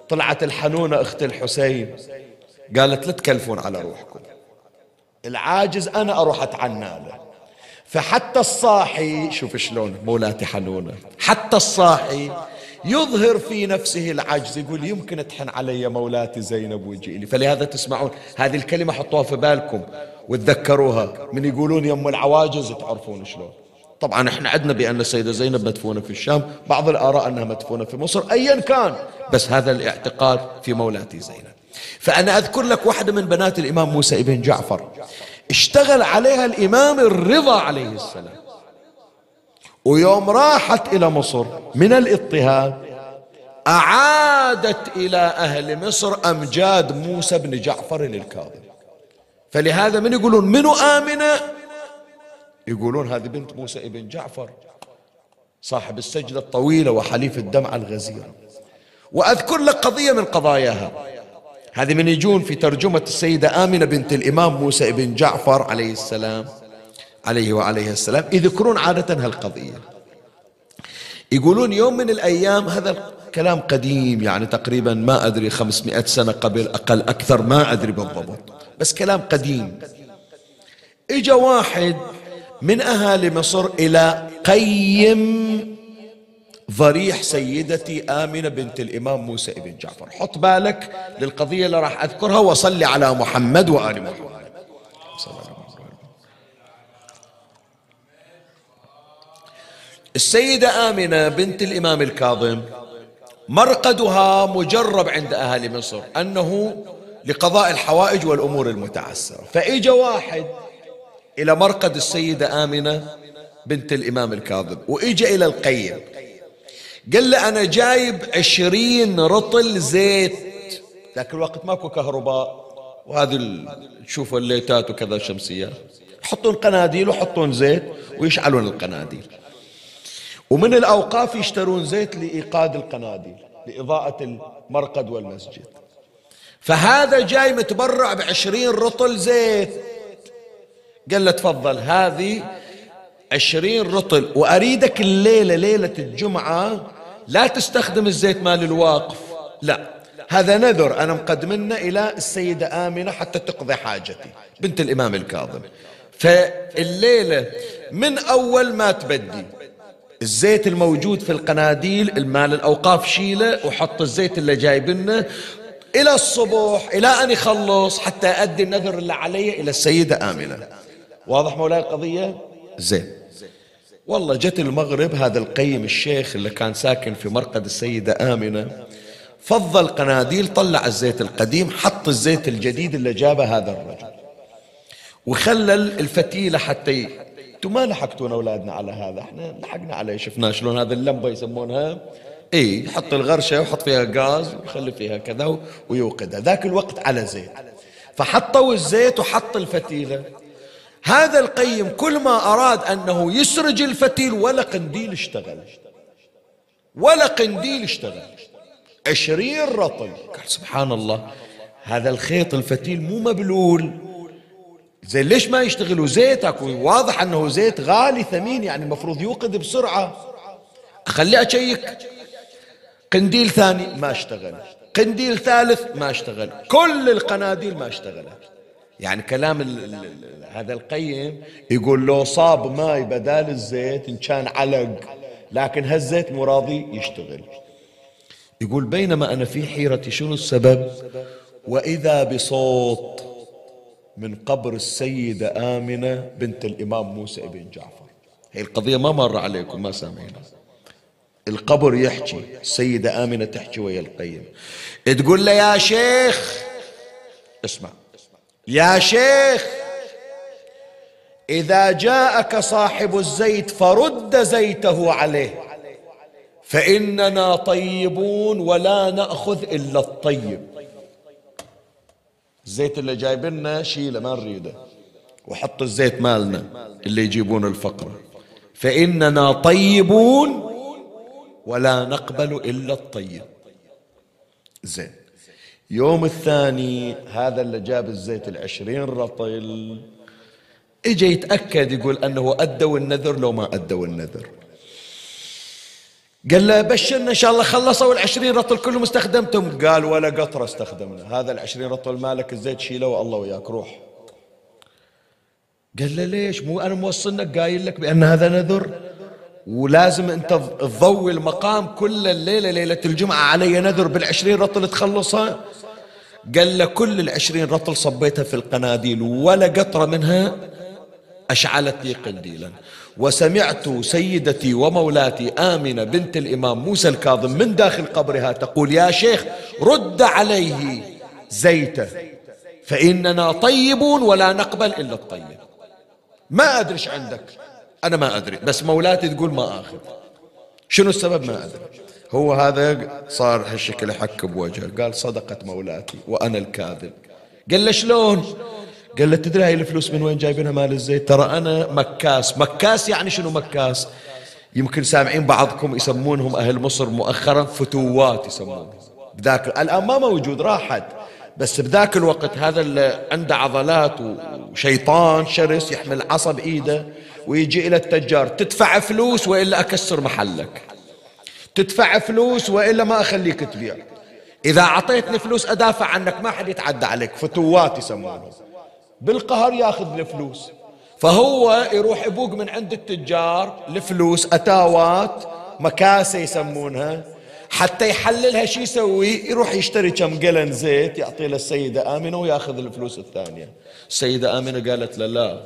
طلعت الحنونة أخت الحسين قالت لا تكلفون على روحكم. العاجز أنا أروح أتعنى له. فحتى الصاحي شوف شلون مولاتي حنونة حتى الصاحي يظهر في نفسه العجز يقول يمكن تحن علي مولاتي زينب ويجي لي فلهذا تسمعون هذه الكلمة حطوها في بالكم وتذكروها من يقولون يم العواجز تعرفون شلون. طبعا إحنا عندنا بأن السيدة زينب مدفونة في الشام بعض الآراء أنها مدفونة في مصر أيا كان بس هذا الاعتقاد في مولاتي زينب. فأنا أذكر لك واحدة من بنات الإمام موسى ابن جعفر اشتغل عليها الإمام الرضا عليه السلام. ويوم راحت إلى مصر من الاضطهاد أعادت إلى أهل مصر أمجاد موسى بن جعفر الكاظم. فلهذا من يقولون منو آمنة؟ يقولون هذه بنت موسى ابن جعفر صاحب السجدة الطويلة وحليف الدمعة الغزيرة وأذكر لك قضية من قضاياها. هذه من يجون في ترجمة السيدة آمنة بنت الإمام موسى بن جعفر عليه السلام. عليه وعليه السلام يذكرون عادة هالقضية. يقولون يوم من الأيام هذا الكلام قديم يعني تقريبا ما أدري خمسمائة سنة قبل أقل أكثر ما أدري بالضبط. بس كلام قديم. إجا واحد من أهالي مصر إلى قيم ضريح سيدتي آمنة بنت الإمام موسى بن جعفر. حط بالك للقضية اللي راح أذكرها وصلي على محمد وآل محمد. السيدة آمنة بنت الإمام الكاظم مرقدها مجرب عند أهل مصر أنه لقضاء الحوائج والأمور المتعسرة. فإجا واحد إلى مرقد السيدة آمنة بنت الإمام الكاظم وإجا إلى القيم. قال له أنا جايب عشرين رطل زيت. ذاك الوقت ماكو كهرباء وهذه تشوفوا الليتات وكذا شمسيات يحطون قناديل ويحطون زيت ويشعلون القناديل. ومن الأوقاف يشترون زيت لإيقاد القناديل لإضاءة المرقد والمسجد. فهذا جاي متبرع بعشرين رطل زيت. قال له تفضل هذه عشرين رطل وأريدك الليلة ليلة الجمعة لا تستخدم الزيت مال الواقف. لا هذا نذر أنا مقدمنا إلى السيدة آمنة حتى تقضي حاجتي بنت الإمام الكاظم. فالليلة من أول ما تبدي. الزيت الموجود في القناديل المال الأوقاف شيله وحط الزيت اللي جايبنه إلى الصبح إلى أن يخلص حتى أدي النذر اللي علي إلى السيدة آمنة واضح مولاي القضية؟ زين. والله جت المغرب هذا القيم الشيخ اللي كان ساكن في مرقد السيدة آمنة فضل قناديل طلع الزيت القديم حط الزيت الجديد اللي جابه هذا الرجل وخلى الفتيلة حتى أنتم ما لحقتونا أولادنا على هذا. إحنا لحقنا عليه شفنا شلون هذه اللمبة يسمونها. إي يحط الغرشة ويحط فيها غاز ويخلي فيها كذا ويوقدها. ذاك الوقت على زيت. فحطوا الزيت وحط الفتيلة. هذا القيم كل ما أراد أنه يسرج الفتيل ولا قنديل اشتغل. ولا قنديل اشتغل. عشرين رطل. قال سبحان الله هذا الخيط الفتيل مو مبلول. زين ليش ما يشتغلوا زيتك واضح أنه زيت غالي ثمين يعني المفروض يوقد بسرعة. خلي أشيك. قنديل ثاني ما اشتغل. قنديل ثالث ما اشتغل. كل القناديل ما اشتغلت. يعني كلام ال ال هذا القيم يقول لو صاب ماي بدال الزيت إن كان علق لكن هالزيت مو راضي يشتغل. يقول بينما أنا في حيرتي شنو السبب؟ وإذا بصوت من قبر السيدة آمنة بنت الإمام موسى بن جعفر. هي القضية ما مر عليكم ما سامعينها. القبر يحكي السيدة آمنة تحكي ويا القيم. تقول له يا شيخ اسمع. يا شيخ إذا جاءك صاحب الزيت فرد زيته عليه فإننا طيبون ولا نأخذ إلا الطيب. الزيت اللي جايبنا شيله ما نريده. وحط الزيت مالنا اللي يجيبون الفقرة فإننا طيبون ولا نقبل إلا الطيب. زين. يوم الثاني هذا اللي جاب الزيت العشرين رطل. اجى يتأكد يقول أنه أدوا النذر لو ما أدوا النذر. قال له بشرنا إن شاء الله خلصوا العشرين رطل كلهم استخدمتهم. قال ولا قطرة استخدمنا. هذا العشرين رطل مالك الزيت شيله والله وياك روح. قال له ليش؟ مو أنا موصلنك قايل لك بأن هذا نذر. ولازم أنت تضوي المقام كل الليلة ليلة الجمعة علي نذر بالعشرين رطل تخلصها. قال له كل العشرين رطل صبيتها في القناديل ولا قطرة منها. أشعلت لي قنديلا. وسمعت سيدتي ومولاتي آمنة بنت الإمام موسى الكاظم من داخل قبرها تقول يا شيخ رد عليه زيتة فإننا طيبون ولا نقبل إلا الطيب. ما أدري عندك. أنا ما أدري بس مولاتي تقول ما آخذ. شنو السبب؟ ما أدري. هو هذا صار هالشكل يحك بوجهه. قال صدقت مولاتي وأنا الكاذب. قال له شلون؟ قال له تدري هاي الفلوس من وين جايبينها؟ مال الزيت. ترى أنا مكاس. مكاس يعني شنو مكاس؟ يمكن سامعين بعضكم يسمونهم أهل مصر مؤخرا فتوات يسمونهم بذاك الآن ما موجود راحت. بس بذاك الوقت هذا اللي عنده عضلات وشيطان شرس يحمل عصا بإيده ويجي إلى التجار. تدفع فلوس وإلا أكسر محلك. تدفع فلوس وإلا ما أخليك تبيع. إذا أعطيتني فلوس أدافع عنك ما حد يتعدى عليك. فتوات يسمونهم. بالقهر ياخذ الفلوس. فهو يروح يبوق من عند التجار الفلوس أتاوات مكاسة يسمونها حتى يحللها شو يسوي؟ يروح يشتري كم قلن زيت يعطيه للسيدة آمنة وياخذ الفلوس الثانية. السيدة آمنة قالت له لا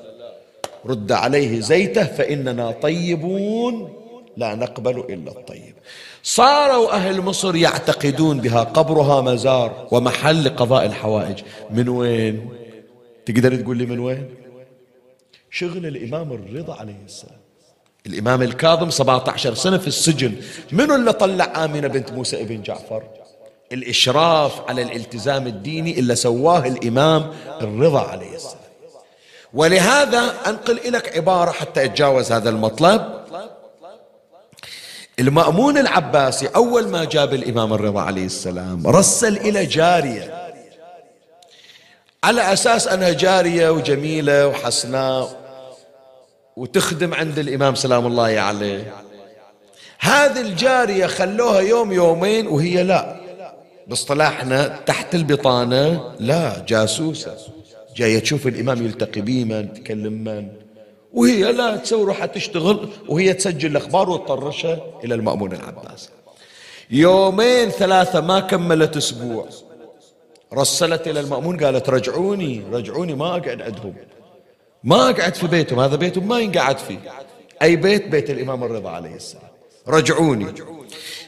رد عليه زيته فإننا طيبون لا نقبل إلا الطيب. صاروا أهل مصر يعتقدون بها قبرها مزار ومحل لقضاء الحوائج. من وين؟ تقدر تقول لي من وين؟ شغل الإمام الرضا عليه السلام. الإمام الكاظم 17 سنة في السجن. منو اللي طلع آمنة بنت موسى ابن جعفر؟ الإشراف على الالتزام الديني اللي سواه الإمام الرضا عليه السلام. ولهذا أنقل لك عبارة حتى أتجاوز هذا المطلب. المأمون العباسي أول ما جاب الإمام الرضا عليه السلام رسل إلى جارية. على أساس أنها جارية وجميلة وحسناء وتخدم عند الإمام سلام الله عليه. هذه الجارية خلوها يوم يومين وهي لا. باصطلاحنا تحت البطانة لا جاسوسة. جاية تشوف الإمام يلتقي بي من تكلم من. وهي لا تسوي روحها تشتغل وهي تسجل الأخبار وتطرشها إلى المأمون العباس. يومين ثلاثة ما كملت أسبوع. رسلت إلى المأمون قالت رجعوني رجعوني ما أقعد عندهم. ما أقعد في بيتهم هذا بيتهم ما ينقعد فيه. أي بيت؟ بيت الإمام الرضا عليه السلام. رجعوني.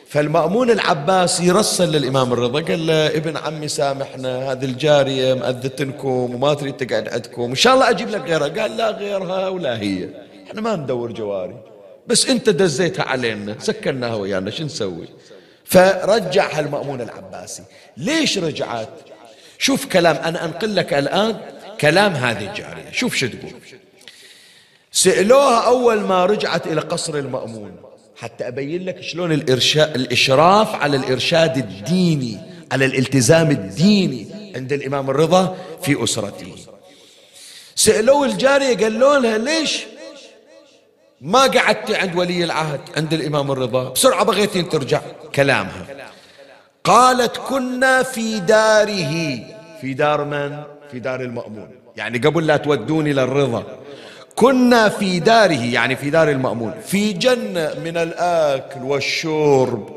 فالمأمون العباسي رسل للإمام الرضا قال له ابن عمي سامحنا هذه الجارية مأذتنكم وما تريد تقعد عندكم إن شاء الله أجيب لك غيرها. قال لا غيرها ولا هي. إحنا ما ندور جواري. بس أنت دزيتها علينا سكناها ويانا شو نسوي؟ فرجعها المأمون العباسي. ليش رجعت؟ شوف كلام أنا أنقل لك الآن كلام هذه الجارية. شوف شو تقول. سألوها أول ما رجعت إلى قصر المأمون. حتى أبين لك شلون الإرشاء الإشراف على الإرشاد الديني على الالتزام الديني عند الإمام الرضا في أسرته. سألوه الجارية قالوا لها ليش ما قعدتي عند ولي العهد عند الإمام الرضا؟ بسرعة بغيتين ترجع كلامها. قالت كنا في داره. في دار من؟ في دار المأمون. يعني قبل لا تودوني للرضا كنا في داره يعني في دار المأمون. في جنة من الآكل والشرب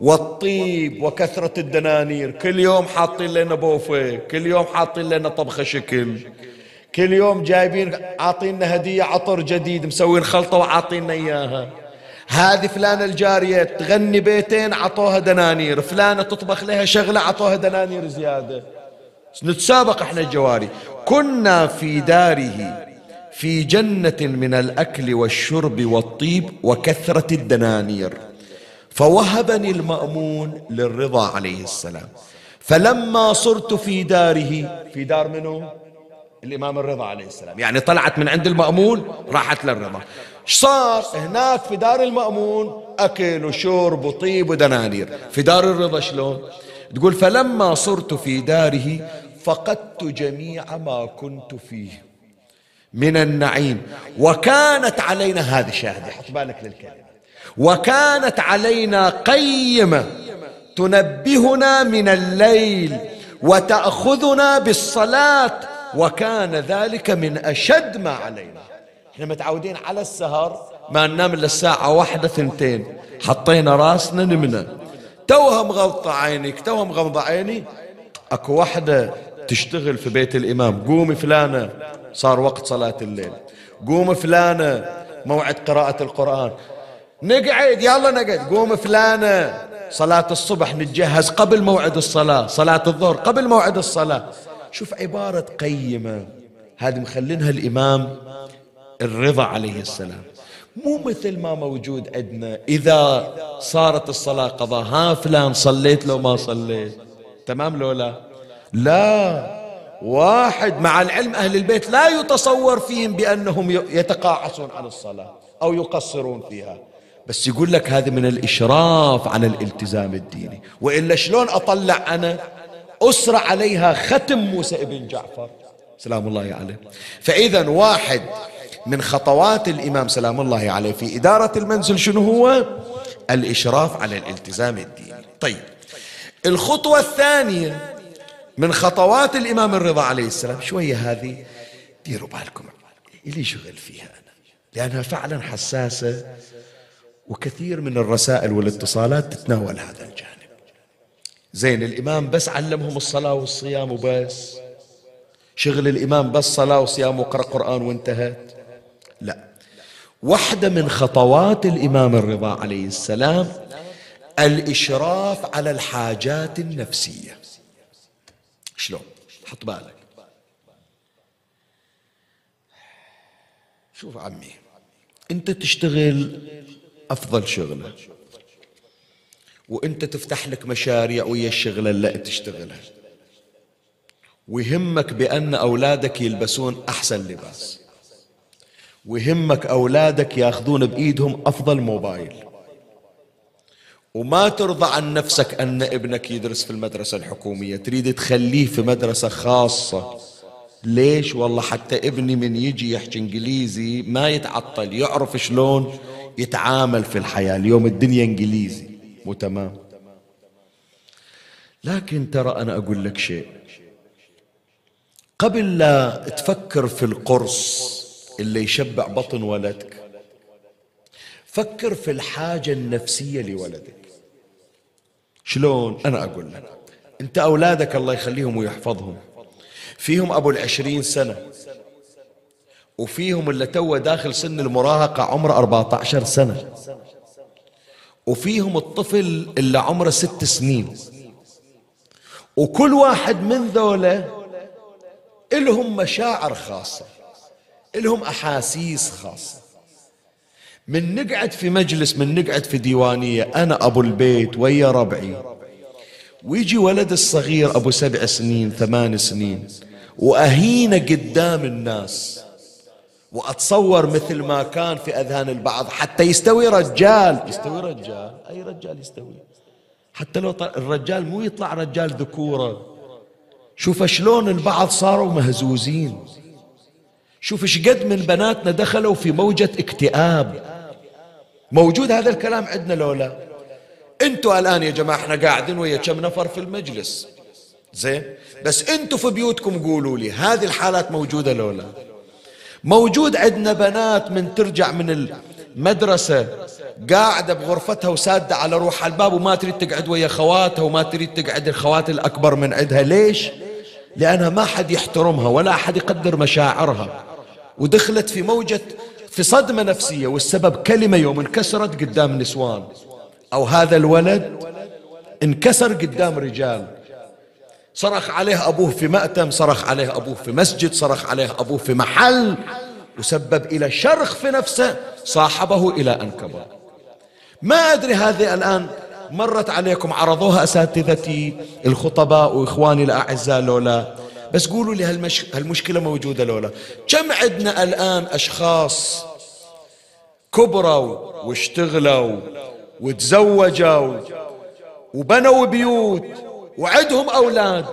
والطيب وكثرة الدنانير. كل يوم حاطين لنا بوفيه. كل يوم حاطين لنا طبخة شكل. كل يوم جايبين عاطينا هدية عطر جديد مسوين خلطة وعاطينا إياها. هذه فلانة الجارية تغني بيتين عطوها دنانير. فلانة تطبخ لها شغلة عطوها دنانير زيادة. نتسابق إحنا الجواري. كنا في داره في جنة من الأكل والشرب والطيب وكثرة الدنانير. فوهبني المأمون للرضا عليه السلام. فلما صرت في داره في دار منه الإمام الرضا عليه السلام. يعني طلعت من عند المأمون راحت للرضا. صار؟ هناك في دار المأمون أكل وشرب وطيب ودنانير. في دار الرضا شلون؟ تقول فلما صرت في داره فقدت جميع ما كنت فيه من النعيم. وكانت علينا هذه شاهدة حط بالك للكلمة. وكانت علينا قيمة تنبهنا من الليل وتأخذنا بالصلاة وكان ذلك من أشد ما علينا. إحنا متعودين على السهر ما ننام إلا الساعة واحدة ثنتين. حطينا راسنا نمنا. توها مغلطة عينك توها مغمضة عيني. أكو واحدة تشتغل في بيت الإمام. قومي فلانة صار وقت صلاة الليل. قوم فلانة موعد قراءة القرآن. نقعد يلا نقعد. قوم فلانة صلاة الصبح نتجهز قبل موعد الصلاة. صلاة الظهر قبل موعد الصلاة. شوف عبارة قيمة. هذه مخلينها الإمام الرضا عليه السلام. مو مثل ما موجود عندنا. إذا صارت الصلاة قضاء ها فلان صليت لو ما صليت. تمام لو لا؟ لا. واحد مع العلم أهل البيت لا يتصور فيهم بأنهم يتقاعسون عن الصلاة أو يقصرون فيها. بس يقول لك هذا من الإشراف على الالتزام الديني. وإلا شلون أطلع أنا أسرة عليها ختم موسى ابن جعفر؟ سلام الله عليه. فإذا واحد من خطوات الإمام سلام الله عليه في إدارة المنزل شنو هو؟ الإشراف على الالتزام الديني طيب الخطوة الثانية من خطوات الإمام الرضا عليه السلام شوية هذه ديروا بالكم إلي شغل فيها أنا لأنها فعلا حساسة وكثير من الرسائل والاتصالات تتناول هذا الجانب. زين الإمام بس علمهم الصلاة والصيام وبس. شغل الإمام بس صلاة وصيام وقرأ قرآن وانتهت. لا. واحدة من خطوات الإمام الرضا عليه السلام الإشراف على الحاجات النفسية. شلون؟ حط بالك. شوف عمي انت تشتغل أفضل شغلة وانت تفتح لك مشاريع ويا الشغلة اللي تشتغلها. ويهمك بأن أولادك يلبسون أحسن لباس. ويهمك أولادك ياخذون بإيدهم أفضل موبايل. وما ترضى عن نفسك أن ابنك يدرس في المدرسة الحكومية. تريد تخليه في مدرسة خاصة. ليش؟ والله حتى ابني من يجي يحكي إنجليزي ما يتعطل يعرف شلون يتعامل في الحياة. اليوم الدنيا إنجليزي. مو تمام؟ لكن ترى أنا أقول لك شيء. قبل لا تفكر في القرص اللي يشبع بطن ولدك. فكر في الحاجة النفسية لولدك. شلون؟ أنا أقول لك أنت أولادك الله يخليهم ويحفظهم. فيهم أبو العشرين سنة وفيهم اللي توه داخل سن المراهقة عمره 14 سنة وفيهم الطفل اللي عمره ست سنين. وكل واحد من ذولا إلهم مشاعر خاصة. إلهم أحاسيس خاصة. من نقعد في مجلس من نقعد في ديوانية أنا أبو البيت ويا ربعي. ويجي ولد الصغير أبو سبع سنين ثمان سنين وأهينه قدام الناس. وأتصور مثل ما كان في أذهان البعض حتى يستوي رجال. يستوي رجال؟ أي رجال يستوي؟ حتى لو الرجال مو يطلع رجال ذكورة. شوف شلون البعض صاروا مهزوزين. شوف إيش قد من بناتنا دخلوا في موجة اكتئاب. موجود هذا الكلام عندنا لولا أنتوا الآن يا جماعة إحنا قاعدين ويا كم نفر في المجلس. زين؟ بس أنتوا في بيوتكم قولوا لي هذه الحالات موجودة لولا موجود عندنا بنات من ترجع من المدرسة قاعدة بغرفتها وسادة على روح الباب وما تريد تقعد ويا خواتها وما تريد تقعد الخوات الأكبر من عندها. ليش؟ لأنها ما حد يحترمها ولا أحد يقدر مشاعرها. ودخلت في موجة في صدمة نفسية والسبب كلمة يوم انكسرت قدام نسوان. أو هذا الولد انكسر قدام رجال. صرخ عليه أبوه في مأتم صرخ عليه أبوه في مسجد صرخ عليه أبوه في محل وسبب إلى شرخ في نفسه صاحبه إلى أن كبر. ما أدري هذه الآن مرت عليكم عرضوها أساتذتي الخطباء وإخواني الأعزاء لولا بس قولوا لي هالمش... هالمشكلة موجودة لولا كم عندنا الآن أشخاص كبروا واشتغلوا وتزوجوا وبنوا بيوت وعندهم أولاد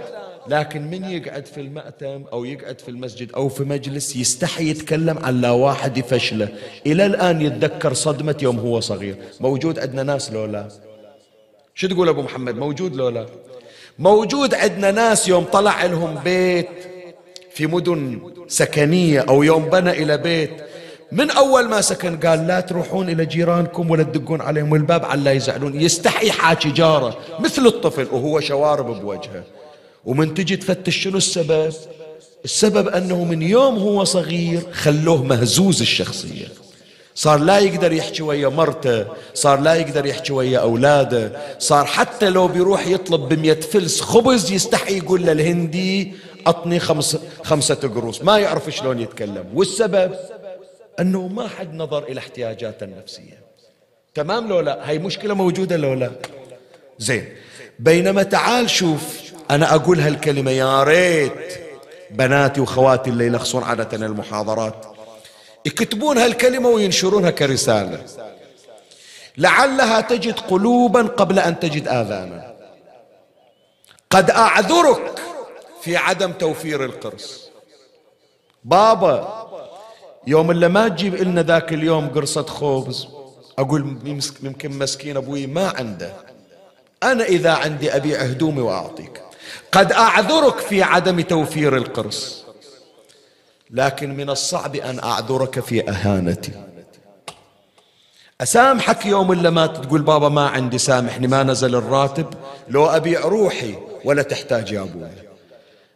لكن من يقعد في المأتم أو يقعد في المسجد أو في مجلس يستحي يتكلم عن لا واحد يفشله؟ إلى الآن يتذكر صدمة يوم هو صغير. موجود عندنا ناس لولا شو تقول أبو محمد؟ موجود لولا موجود عندنا ناس يوم طلع لهم بيت في مدن سكنية أو يوم بنى إلى بيت من أول ما سكن قال لا تروحون إلى جيرانكم ولا تدقون عليهم الباب على يزعلون يستحي حاكي جاره مثل الطفل وهو شوارب بوجهه. ومن تجي تفتش شنو السبب؟ السبب أنه من يوم هو صغير خلوه مهزوز الشخصية. صار لا يقدر يحكي ويا مرته صار لا يقدر يحكي ويا أولاده صار حتى لو بيروح يطلب بمية فلس خبز يستحي يقول للهندي أطني خمس خمسة قروش ما يعرف شلون يتكلم. والسبب؟ أنه ما حد نظر إلى احتياجاته النفسية. تمام لو لا؟ هاي مشكلة موجودة لو لا؟ زين. بينما تعال شوف أنا أقول هالكلمة يا ريت بناتي وخواتي اللي يلخصون عادة المحاضرات يكتبون هالكلمة وينشرونها كرسالة. لعلها تجد قلوبا قبل أن تجد آذانا. قد أعذرك في عدم توفير القرص. بابا يوم اللي ما تجيب لنا ذاك اليوم قرصة خبز أقول يمكن مسكين أبوي ما عنده. أنا إذا عندي أبيع هدومي وأعطيك. قد أعذرك في عدم توفير القرص. لكن من الصعب أن أعذرك في أهانتي. أسامحك يوم إلا ما تقول بابا ما عندي سامحني ما نزل الراتب. لو أبيع روحي ولا تحتاج يا أبوي.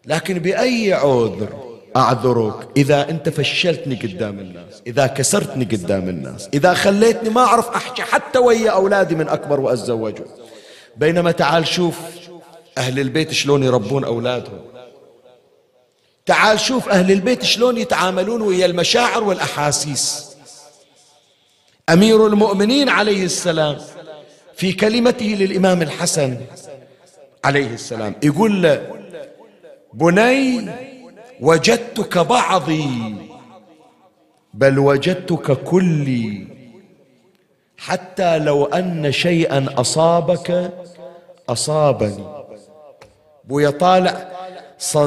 لكن بأي عذر أعذرك إذا أنت فشلتني قدام الناس إذا كسرتني قدام الناس إذا خليتني ما أعرف أحكي حتى ويا أولادي من أكبر وأتزوجهم بينما تعال شوف أهل البيت شلون يربون أولادهم. تعال شوف أهل البيت شلون يتعاملون ويا المشاعر والأحاسيس. أمير المؤمنين عليه السلام في كلمته للإمام الحسن عليه السلام يقول له بني وجدتك بعضي بل وجدتك كلي حتى لو أن شيئا أصابك أصابني. بويا طالع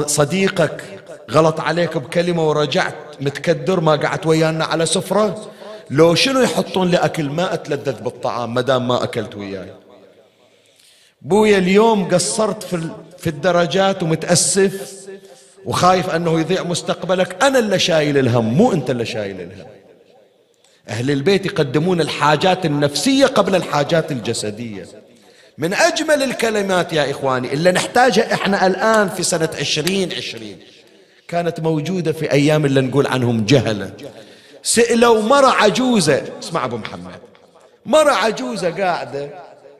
صديقك غلط عليك بكلمة ورجعت متكدر ما قعدت ويانا على سفرة؟ لو شنو يحطون لي أكل ما أتلذذ بالطعام مدام ما أكلت وياي؟ بويا اليوم قصرت في, في الدرجات ومتأسف وخايف أنه يضيع مستقبلك. أنا اللي شايل الهم مو أنت اللي شايل الهم. أهل البيت يقدمون الحاجات النفسية قبل الحاجات الجسدية. من أجمل الكلمات يا إخواني اللي نحتاجها إحنا الآن في سنة عشرين عشرين. كانت موجودة في أيام اللي نقول عنهم جهلة سئلوا مرة عجوزة اسمع أبو محمد. مرة عجوزة قاعدة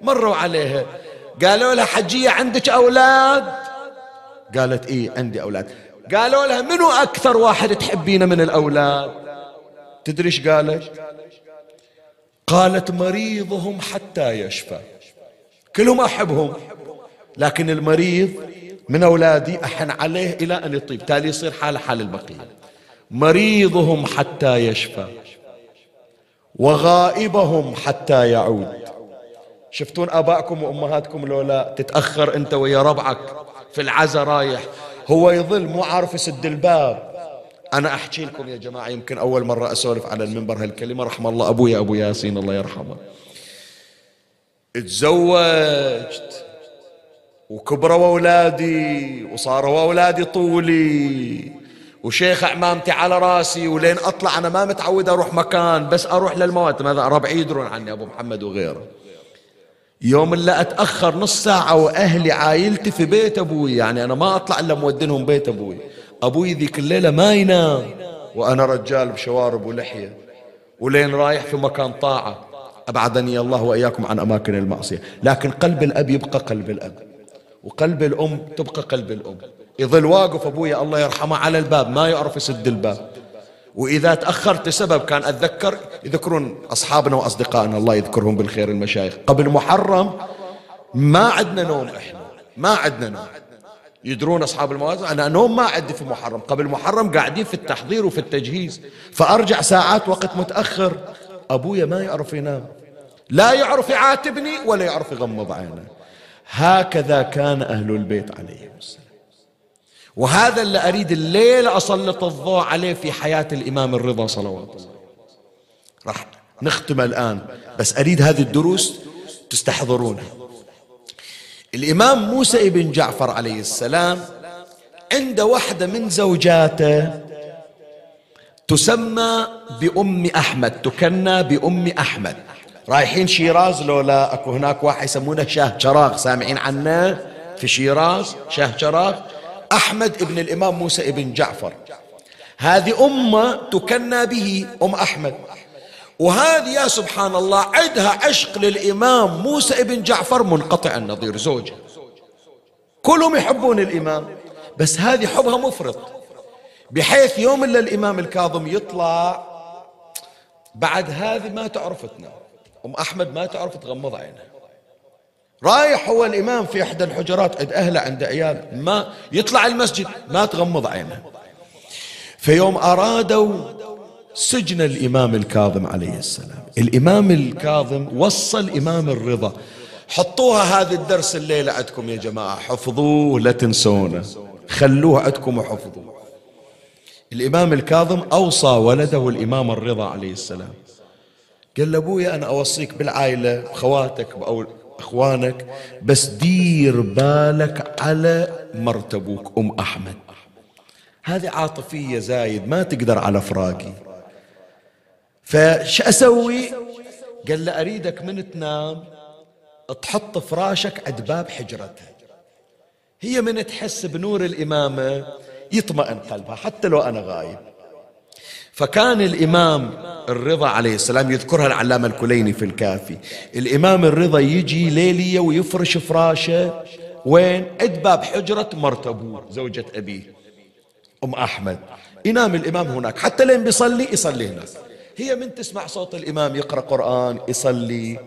مروا عليها. قالوا لها حجية عندك أولاد؟ قالت إيه عندي أولاد. قالوا لها منو أكثر واحد تحبينه من الأولاد؟ تدري إيش قالت؟ قالت مريضهم حتى يشفى. كلهم أحبهم لكن المريض من أولادي أحن عليه إلى أن يطيب. تالي يصير حال حال البقية. مريضهم حتى يشفى. وغائبهم حتى يعود. شفتون أبائكم وأمهاتكم لولا تتأخر أنت ويا ربعك في العزا رايح؟ هو يظل مو عارف يسد الباب. أنا أحكي لكم يا جماعة يمكن أول مرة أسولف على المنبر هالكلمة. رحم الله أبويا أبو ياسين الله يرحمه. تزوجت وكبروا أولادي وصاروا أولادي طولي. وشيخ عمامتي على راسي ولين أطلع أنا ما متعود أروح مكان بس أروح للموت ماذا ربعي يدرون عني أبو محمد وغيره. يوم اللي أتأخر نص ساعة وأهلي عايلتي في بيت أبوي يعني أنا ما أطلع إلا مودنهم بيت أبوي. أبوي ذيك الليلة ما ينام. وأنا رجال بشوارب ولحية. ولين رايح في مكان طاعة. أبعدني الله وإياكم عن أماكن المعصية. لكن قلب الأب يبقى قلب الأب. وقلب الأم تبقى قلب الأم. يظل واقف أبويا الله يرحمه على الباب ما يعرف يسد الباب. وإذا تأخرت سبب كان أتذكر يذكرون أصحابنا وأصدقائنا الله يذكرهم بالخير المشايخ. قبل محرم ما عندنا نوم إحنا ما عندنا نوم. يدرون أصحاب الموازن أنا نوم ما عندي في محرم. قبل محرم قاعدين في التحضير وفي التجهيز. فأرجع ساعات وقت متأخر أبويا ما يعرف ينام. لا يعرف يعاتبني ولا يعرف يغمض عينه. هكذا كان أهل البيت عليهم السلام وهذا اللي أريد الليلة أسلط الضوء عليه في حياة الإمام الرضا صلوات الله راح نختم الآن بس أريد هذه الدروس تستحضرونها. الإمام موسى ابن جعفر عليه السلام عند واحدة من زوجاته تسمى بأم أحمد تكنى بأم أحمد. رايحين شيراز لو لا أكو هناك واحد يسمونه شاه شراغ سامعين عنه في شيراز؟ شاه شراغ أحمد ابن الإمام موسى ابن جعفر. هذه أمة تكنى به أم أحمد. وهذه يا سبحان الله عندها عشق للإمام موسى ابن جعفر منقطع النظير. زوجة. كلهم يحبون الإمام. بس هذه حبها مفرط. بحيث يوم إلا الإمام الكاظم يطلع بعد هذه ما تعرف تنام أم أحمد ما تعرف تغمض عينها. رايح هو الإمام في إحدى الحجرات عند أهله عند عيال ما يطلع المسجد ما تغمض عينه في يوم أرادوا سجن الإمام الكاظم عليه السلام. الإمام الكاظم وصى الإمام الرضا. حطوها هذا الدرس الليلة عندكم يا جماعة. حفظوه لا تنسونه. خلوه عندكم وحفظوه. الإمام الكاظم أوصى ولده الإمام الرضا عليه السلام. قال له أبويا أنا أوصيك بالعائلة خواتك أو إخوانك بس دير بالك على مرتبوك أم أحمد. هذه عاطفية زايد ما تقدر على فراقي. فش أسوي؟ قال له أريدك من تنام تحط فراشك عند باب حجرتها. هي من تحس بنور الإمامة يطمئن قلبها حتى لو أنا غايب. فكان الإمام الرضا عليه السلام يذكرها العلامة الكليني في الكافي. الإمام الرضا يجي ليلية ويفرش فراشه. وين؟ عند باب حجرة مرتبور زوجة أبيه أم أحمد. ينام الإمام هناك. حتى لين بيصلي يصلي هناك. هي من تسمع صوت الإمام يقرأ قرآن يصلي.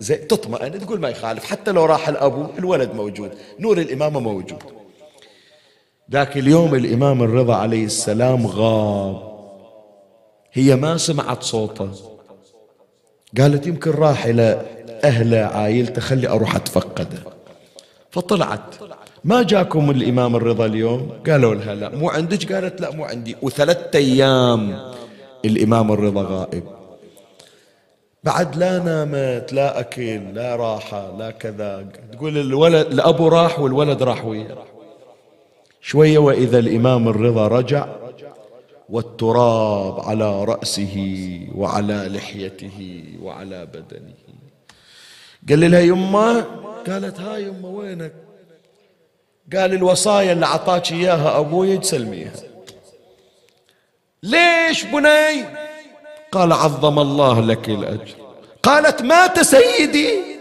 زي تطمئن تقول ما يخالف. حتى لو راح الأبو الولد موجود. نور الإمامة موجود. ذاك اليوم الإمام الرضا عليه السلام غاب. هي ما سمعت صوته قالت يمكن راح إلى أهله عائلته خلي أروح أتفقده فطلعت. ما جاكم الإمام الرضا اليوم؟ قالوا لها لا مو عندك؟ قالت لا مو عندي. وثلاثة أيام الإمام الرضا غائب. بعد لا نامت لا أكل لا راحة لا كذا. تقول الولد الأبو راح والولد راح وياه. شوية وإذا الإمام الرضا رجع والتراب على رأسه وعلى لحيته وعلى بدنه. قال لها يمه قالت هاي يمه وينك؟ قال الوصايا اللي أعطاك إياها أبوي تسلميها. ليش بني؟ قال عظم الله لك الأجر. قالت مات سيدي.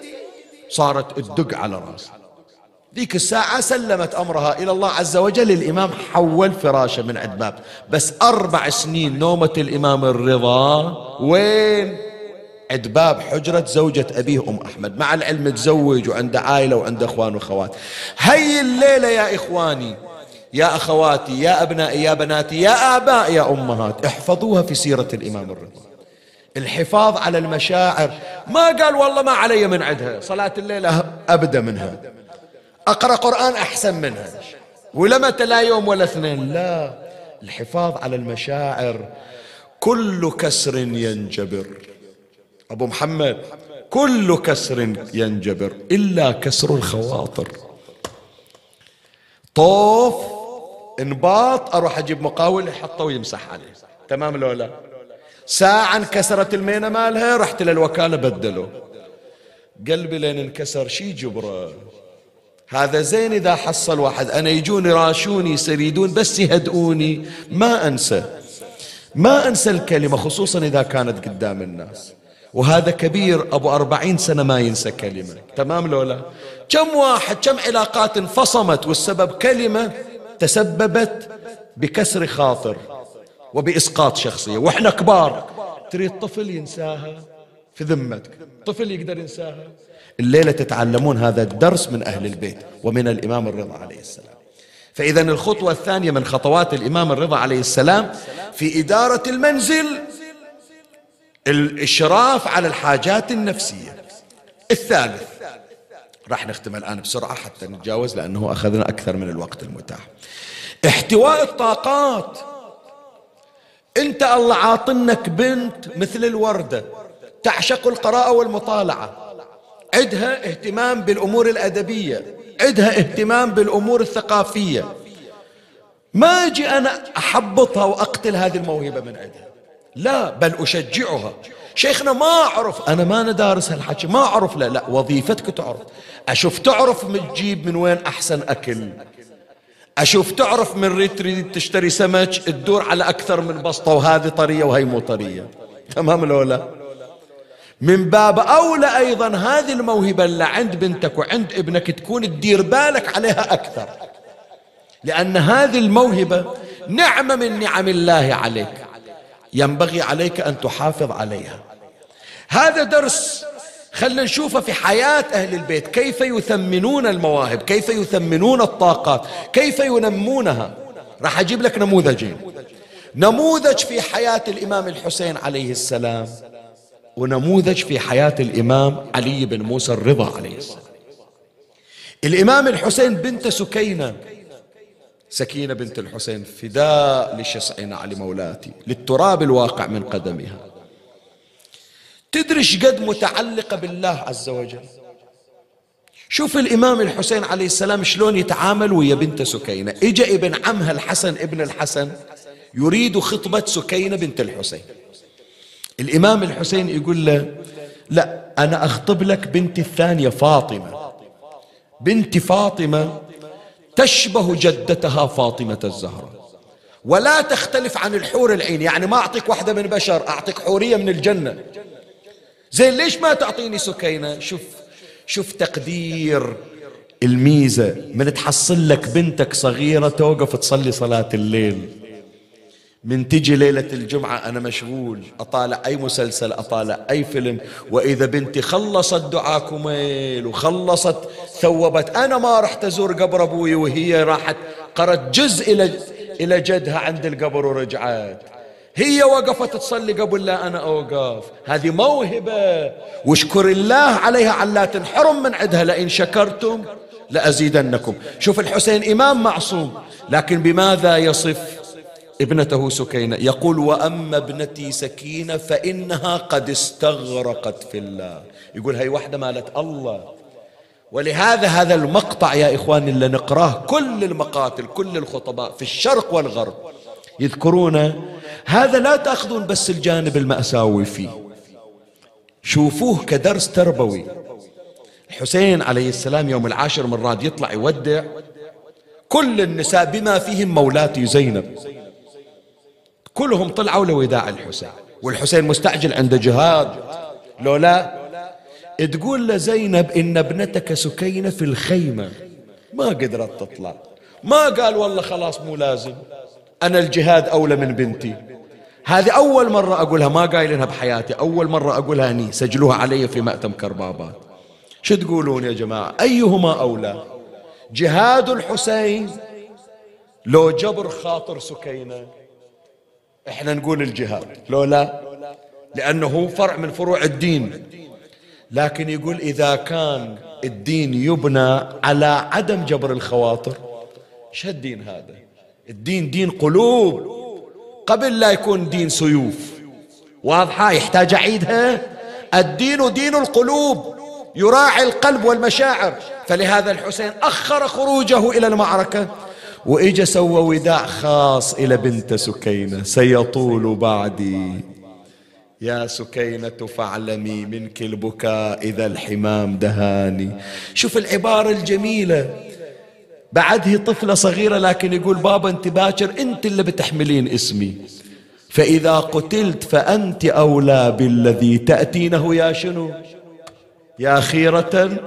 صارت تدق على راسه ذيك الساعة سلمت أمرها إلى الله عز وجل. الإمام حول فراشه من عند باب. بس أربع سنين نومة الإمام الرضا. وين؟ عند باب حجرة زوجة أبيه أم أحمد. مع العلم تزوج وعنده عائلة وعنده أخوان وأخوات. هي الليلة يا إخواني يا أخواتي يا أبنائي يا بناتي يا آباء يا أمهات احفظوها في سيرة الإمام الرضا. الحفاظ على المشاعر. ما قال والله ما علي من عندها. صلاة الليلة أبدأ منها. أقرأ قرآن أحسن منها. ولما لا يوم ولا اثنين؟ لا. الحفاظ على المشاعر. كل كسر ينجبر. أبو محمد كل كسر ينجبر. إلا كسر الخواطر. طوف انباط أروح أجيب مقاول يحطه ويمسح عليه. تمام لو لا؟ ساعة انكسرت المينة مالها رحت للوكالة بدلوا قلبي لين انكسر شي جبرة؟ هذا زين إذا حصل واحد. أنا يجون يراشوني يسريدون بس يهدئوني ما أنسى. ما أنسى الكلمة خصوصا إذا كانت قدام الناس. وهذا كبير أبو أربعين سنة ما ينسى كلمة. تمام لولا كم واحد كم علاقات انفصمت والسبب كلمة تسببت بكسر خاطر وبإسقاط شخصية. وإحنا كبار. تريد طفل ينساها في ذمتك. طفل يقدر ينساها؟ الليلة تتعلمون هذا الدرس من أهل البيت ومن الإمام الرضا عليه السلام. فإذا الخطوة الثانية من خطوات الإمام الرضا عليه السلام في إدارة المنزل الإشراف على الحاجات النفسية. الثالث راح نختم الآن بسرعة حتى نتجاوز لأنه أخذنا أكثر من الوقت المتاح. احتواء الطاقات. أنت الله عاطنك بنت مثل الوردة تعشق القراءة والمطالعة. عندها اهتمام بالأمور الأدبية عندها اهتمام بالأمور الثقافية. ما أجي أنا أحبطها وأقتل هذه الموهبة من عندها. لا بل أشجعها. شيخنا ما أعرف أنا ما ندارس هالحكي ما أعرف لا لا وظيفتك تعرف. أشوف تعرف تجيب من وين أحسن أكل. أشوف تعرف من ريت تريد تشتري سمك تدور على أكثر من بسطة وهذه طرية وهي مو طرية. تمام لولا من باب أولى أيضا هذه الموهبة اللي عند بنتك وعند ابنك تكون تدير بالك عليها أكثر. لأن هذه الموهبة نعمة من نعم الله عليك. ينبغي عليك أن تحافظ عليها. هذا درس خلنا نشوفه في حياة أهل البيت. كيف يثمنون المواهب؟ كيف يثمنون الطاقات؟ كيف ينمونها؟ راح أجيب لك نموذجين. نموذج في حياة الإمام الحسين عليه السلام. ونموذج في حياة الإمام علي بن موسى الرضا عليه السلام. الإمام الحسين بنت سكينة. سكينة بنت الحسين فداء لشسع علي مولاتي للتراب الواقع من قدمها. تدري قد متعلقة بالله عز وجل؟ شوف الإمام الحسين عليه السلام شلون يتعامل ويا بنت سكينة. إجا ابن عمها الحسن ابن الحسن يريد خطبة سكينة بنت الحسين. الإمام الحسين يقول له لا أنا أخطب لك بنتي الثانية فاطمة. بنت فاطمة تشبه جدتها فاطمة الزهراء. ولا تختلف عن الحور العين يعني ما أعطيك واحدة من بشر أعطيك حورية من الجنة. زين ليش ما تعطيني سكينة؟ شوف شوف تقدير الميزة من تحصل لك بنتك صغيرة توقف تصلي صلاة الليل. من تجي ليلة الجمعة أنا مشغول أطالع أي مسلسل أطالع أي فيلم. وإذا بنتي خلصت دعاء كميل وخلصت ثوبت أنا ما رحت أزور قبر أبوي وهي راحت قرت جزء إلى إلى جدها عند القبر ورجعت. هي وقفت تصلي قبل لا أنا أوقف. هذه موهبة. واشكر الله عليها على تنحرم من عندها لئن شكرتم لأزيدنكم. شوف الحسين إمام معصوم لكن بماذا يصف ابنته سكينة يقول وأما ابنتي سكينة فإنها قد استغرقت في الله. يقول هي واحدة مالت الله. ولهذا هذا المقطع يا إخواني اللي نقراه كل المقاتل كل الخطباء في الشرق والغرب يذكرون هذا لا تأخذون بس الجانب المأساوي فيه. شوفوه كدرس تربوي. الحسين عليه السلام يوم العاشر من راد يطلع يودع. كل النساء بما فيهم مولاتي زينب. كلهم طلعوا لوداع الحسين. والحسين مستعجل عنده جهاد. لو لا تقول لزينب إن ابنتك سكينة في الخيمة. ما قدرت تطلع. ما قال والله خلاص مو لازم. أنا الجهاد أولى من بنتي. هذه أول مرة أقولها ما قايلينها بحياتي. أول مرة أقولها هني. سجلوها علي في مأتم كربابات. شو تقولون يا جماعة؟ أيهما أولى؟ جهاد الحسين لو جبر خاطر سكينة. إحنا نقول الجهاد. لو لا؟ لأنه فرع من فروع الدين. لكن يقول إذا كان الدين يبنى على عدم جبر الخواطر شو الدين هذا؟ الدين دين قلوب. قبل لا يكون دين سيوف. واضحة؟ يحتاج أعيدها الدين دين القلوب. يراعي القلب والمشاعر. فلهذا الحسين أخر خروجه إلى المعركة. وإجا سوى وداع خاص إلى بنت سكينة سيطول بعدي. يا سكينة فاعلمي منك البكاء إذا الحمام دهاني. شوف العبارة الجميلة. بعد هي طفلة صغيرة لكن يقول بابا أنت باكر أنت اللي بتحملين اسمي. فإذا قتلت فأنت أولى بالذي تأتينه يا شنو؟ يا خيرة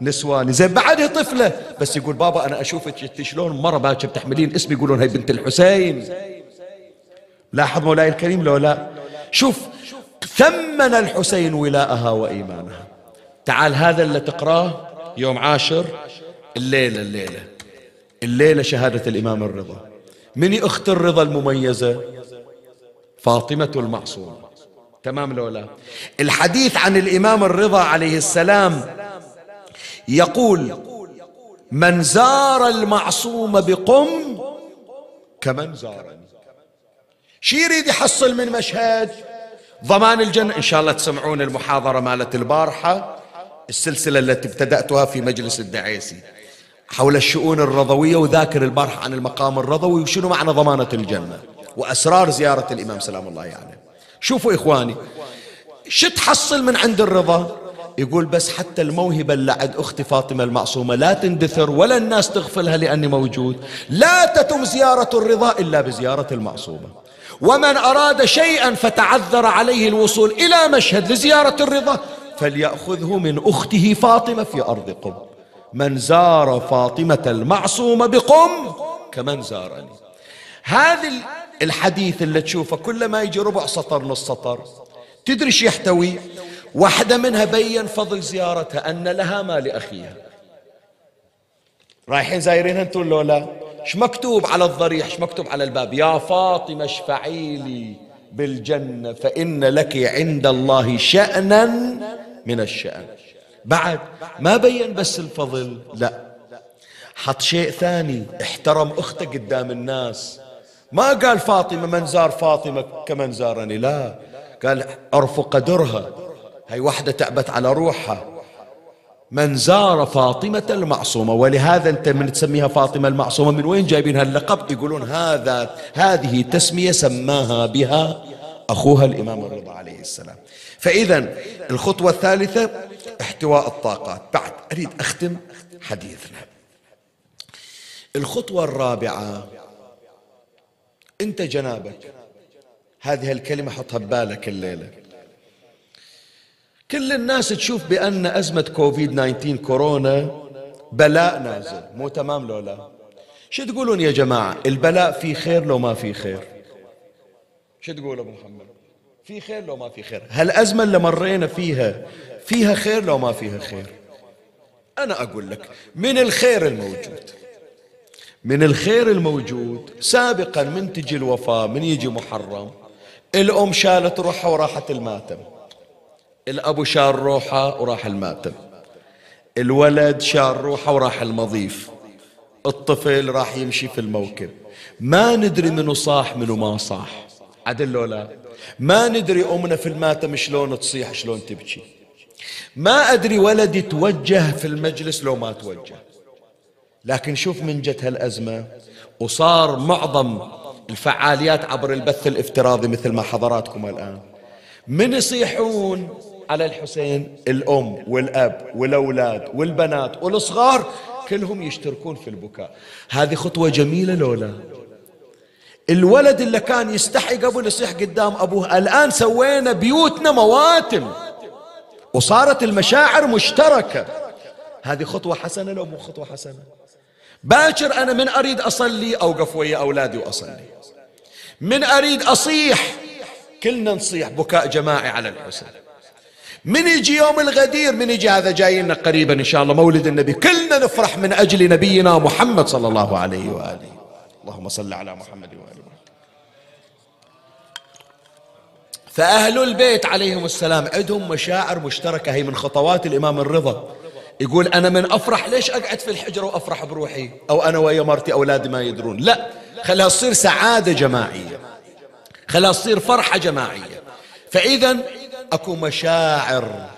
نسواني. زين بعدها طفلة. بس يقول بابا أنا أشوفك انت شلون مرة باكر بتحملين اسمي يقولون هي بنت الحسين. لاحظ مولاي الكريم لو لا؟ شوف ثمن الحسين ولاءها وإيمانها. تعال هذا اللي تقراه يوم عاشر الليلة الليلة. الليلة شهادة الإمام الرضا. من أخت الرضا المميزة؟ فاطمة المعصومة تمام لولا الحديث عن الإمام الرضا عليه السلام يقول من زار المعصوم بقم كمن زارني. شي يريد يحصل من مشهد؟ ضمان الجنة. إن شاء الله تسمعون المحاضرة مالت البارحة السلسلة التي ابتدأتها في مجلس الدعيسي. حول الشؤون الرضوية وذاكر البارحة عن المقام الرضوي وشنو معنى ضمانة الجنة؟ وأسرار زيارة الإمام سلام الله عليه. يعني. شوفوا إخواني شو تحصل من عند الرضا؟ يقول بس حتى الموهبة اللي عند أختي فاطمة المعصومة لا تندثر ولا الناس تغفلها لأني موجود. لا تتم زيارة الرضا إلا بزيارة المعصومة. ومن أراد شيئا فتعذر عليه الوصول إلى مشهد لزيارة الرضا فليأخذه من أخته فاطمة في أرض قم. من زار فاطمة المعصومة بقم كمن زارني. هذا الحديث اللي تشوفه كل ما يجي ربع سطر نص سطر تدري شو يحتوي؟ واحدة منها بين فضل زيارتها أن لها ما لأخيها رايحين زايرينها أنتم لو لا إيش مكتوب على الضريح؟ إيش مكتوب على الباب؟ يا فاطمة اشفعي لي بالجنة فإن لك عند الله شأنا من الشأن. بعد ما بين بس الفضل؟ لا. حط شيء ثاني احترم اخته قدام الناس. ما قال فاطمة من زار فاطمة كمن زارني لا. قال أرفق قدرها هاي وحدة تعبت على روحها. من زار فاطمة المعصومة ولهذا أنت من تسميها فاطمة المعصومة من وين جايبين هاللقب؟ يقولون هذا هذه تسمية سماها بها أخوها الإمام الرضا عليه السلام. فإذا الخطوة الثالثة احتواء الطاقات. بعد أريد أختم حديثنا. الخطوة الرابعة أنت جنابك هذه الكلمة حطها ببالك الليلة. كل الناس تشوف بأن أزمة كوفيد 19 كورونا بلاء نازل. مو تمام لو لا؟ شو تقولون يا جماعة؟ البلاء فيه خير لو ما فيه خير؟ شو تقول أبو محمد؟ في خير لو ما في خير. هالأزمة اللي مرينا فيها فيها خير لو ما فيها خير. أنا أقول لك من الخير الموجود من الخير الموجود سابقا من تجي الوفاة من يجي محرم الأم شالت روحها وراحت الماتم. الأبو شال روحه وراح الماتم. الولد شال روحه وراح المضيف. الطفل راح يمشي في الموكب. ما ندري منو صاح منو ما صاح. عدل لا ما ندري أمنا في الماتم شلون تصيح شلون تبكي. ما أدري ولدي توجه في المجلس لو ما توجه. لكن شوف من جت هالأزمة وصار معظم الفعاليات عبر البث الافتراضي مثل ما حضراتكم الآن. من يصيحون؟ على الحسين الأم والأب والأولاد والبنات والصغار كلهم يشتركون في البكاء. هذه خطوة جميلة لولا. الولد اللي كان يستحي قبل يصيح قدام أبوه الآن سوينا بيوتنا مواتم وصارت المشاعر مشتركة. هذه خطوة حسنة لو مو خطوة حسنة. باكر أنا من أريد أصلي أوقف ويا أولادي وأصلي. من أريد أصيح كلنا نصيح بكاء جماعي على الحسين. من يجي يوم الغدير من يجي هذا جاينا قريبا إن شاء الله مولد النبي. كلنا نفرح من أجل نبينا محمد صلى الله عليه وآله. اللهم صل على محمد وآله. فأهل البيت عليهم السلام عندهم مشاعر مشتركة. هي من خطوات الإمام الرضا. يقول أنا من أفرح ليش أقعد في الحجرة وأفرح بروحي؟ أو أنا ويا مرتي أولادي ما يدرون. لا خلها تصير سعادة جماعية. خلها تصير فرحة جماعية. فإذا أكو مشاعر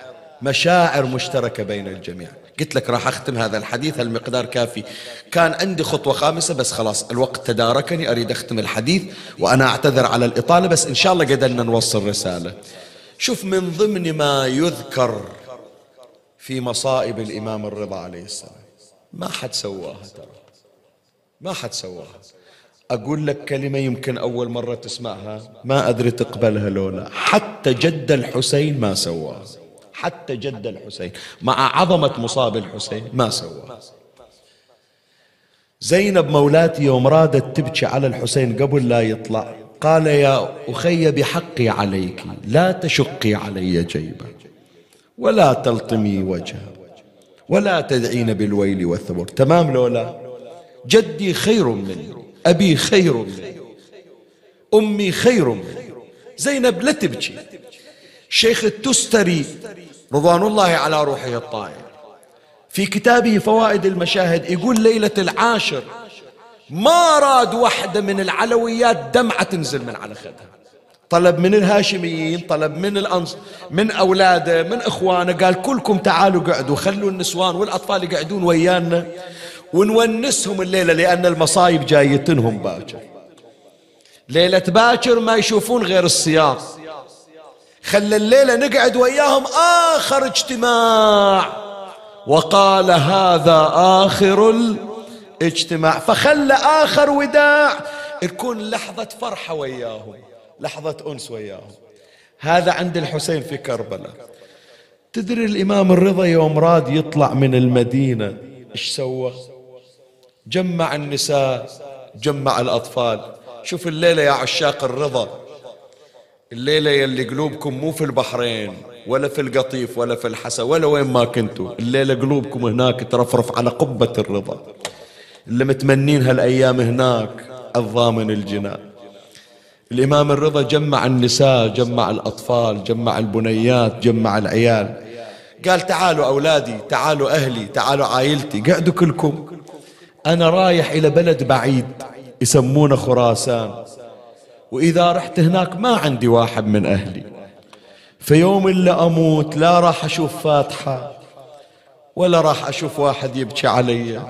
مشاعر مشتركة بين الجميع. قلت لك راح أختم هذا الحديث المقدار كافي. كان عندي خطوة خامسة بس خلاص الوقت تداركني أريد أختم الحديث وأنا أعتذر على الإطالة بس إن شاء الله قدرنا نوصل رسالة. شوف من ضمن ما يذكر في مصائب الإمام الرضا عليه السلام ما حد سواها ترى. ما حد سواها. أقول لك كلمة يمكن أول مرة تسمعها. ما أدري تقبلها لولا حتى جد الحسين ما سواها حتى جد الحسين. مع عظمة مصاب الحسين ما سواها زينب مولاتي يوم رادت تبكي على الحسين قبل لا يطلع. قال يا أخي بحقي عليك. لا تشقي علي جيبا. ولا تلطمي وجهه ولا تدعين بالويل والثبور تمام لولا جدي خير مني. أبي خير أمي خير زينب لا تبكي. شيخ التستري رضوان الله على روحه الطاهر. في كتابه فوائد المشاهد يقول ليلة العاشر ما راد واحدة من العلويات دمعة تنزل من على خدها. طلب من الهاشميين طلب من الأنص من أولاده من إخوانه قال كلكم تعالوا قعدوا خلوا النسوان والأطفال يقعدون ويانا. ونونسهم الليلة لأن المصايب جايتنهم باكر. ليلة باكر ما يشوفون غير السياط خلى الليلة نقعد وياهم آخر اجتماع. وقال هذا آخر الاجتماع. فخلى آخر وداع يكون لحظة فرحة وياهم لحظة أنس وياهم. هذا عند الحسين في كربلاء. تدري الإمام الرضا يوم راد يطلع من المدينة إيش سوى؟ جمع النساء جمع الأطفال. شوف الليلة يا عشاق الرضا. الليلة يلي قلوبكم مو في البحرين ولا في القطيف ولا في الحسا ولا وين ما كنتوا. الليلة قلوبكم هناك ترفرف على قبة الرضا. اللي متمنين هالأيام هناك الضامن الجنان الإمام الرضا جمع النساء جمع الأطفال جمع البنيات جمع العيال. قال تعالوا أولادي تعالوا أهلي تعالوا عائلتي قعدوا كلكم. أنا رايح إلى بلد بعيد يسمونه خراسان. وإذا رحت هناك ما عندي واحد من أهلي. في يوم اللي أموت لا راح أشوف فاتحة ولا راح أشوف واحد يبكي علي.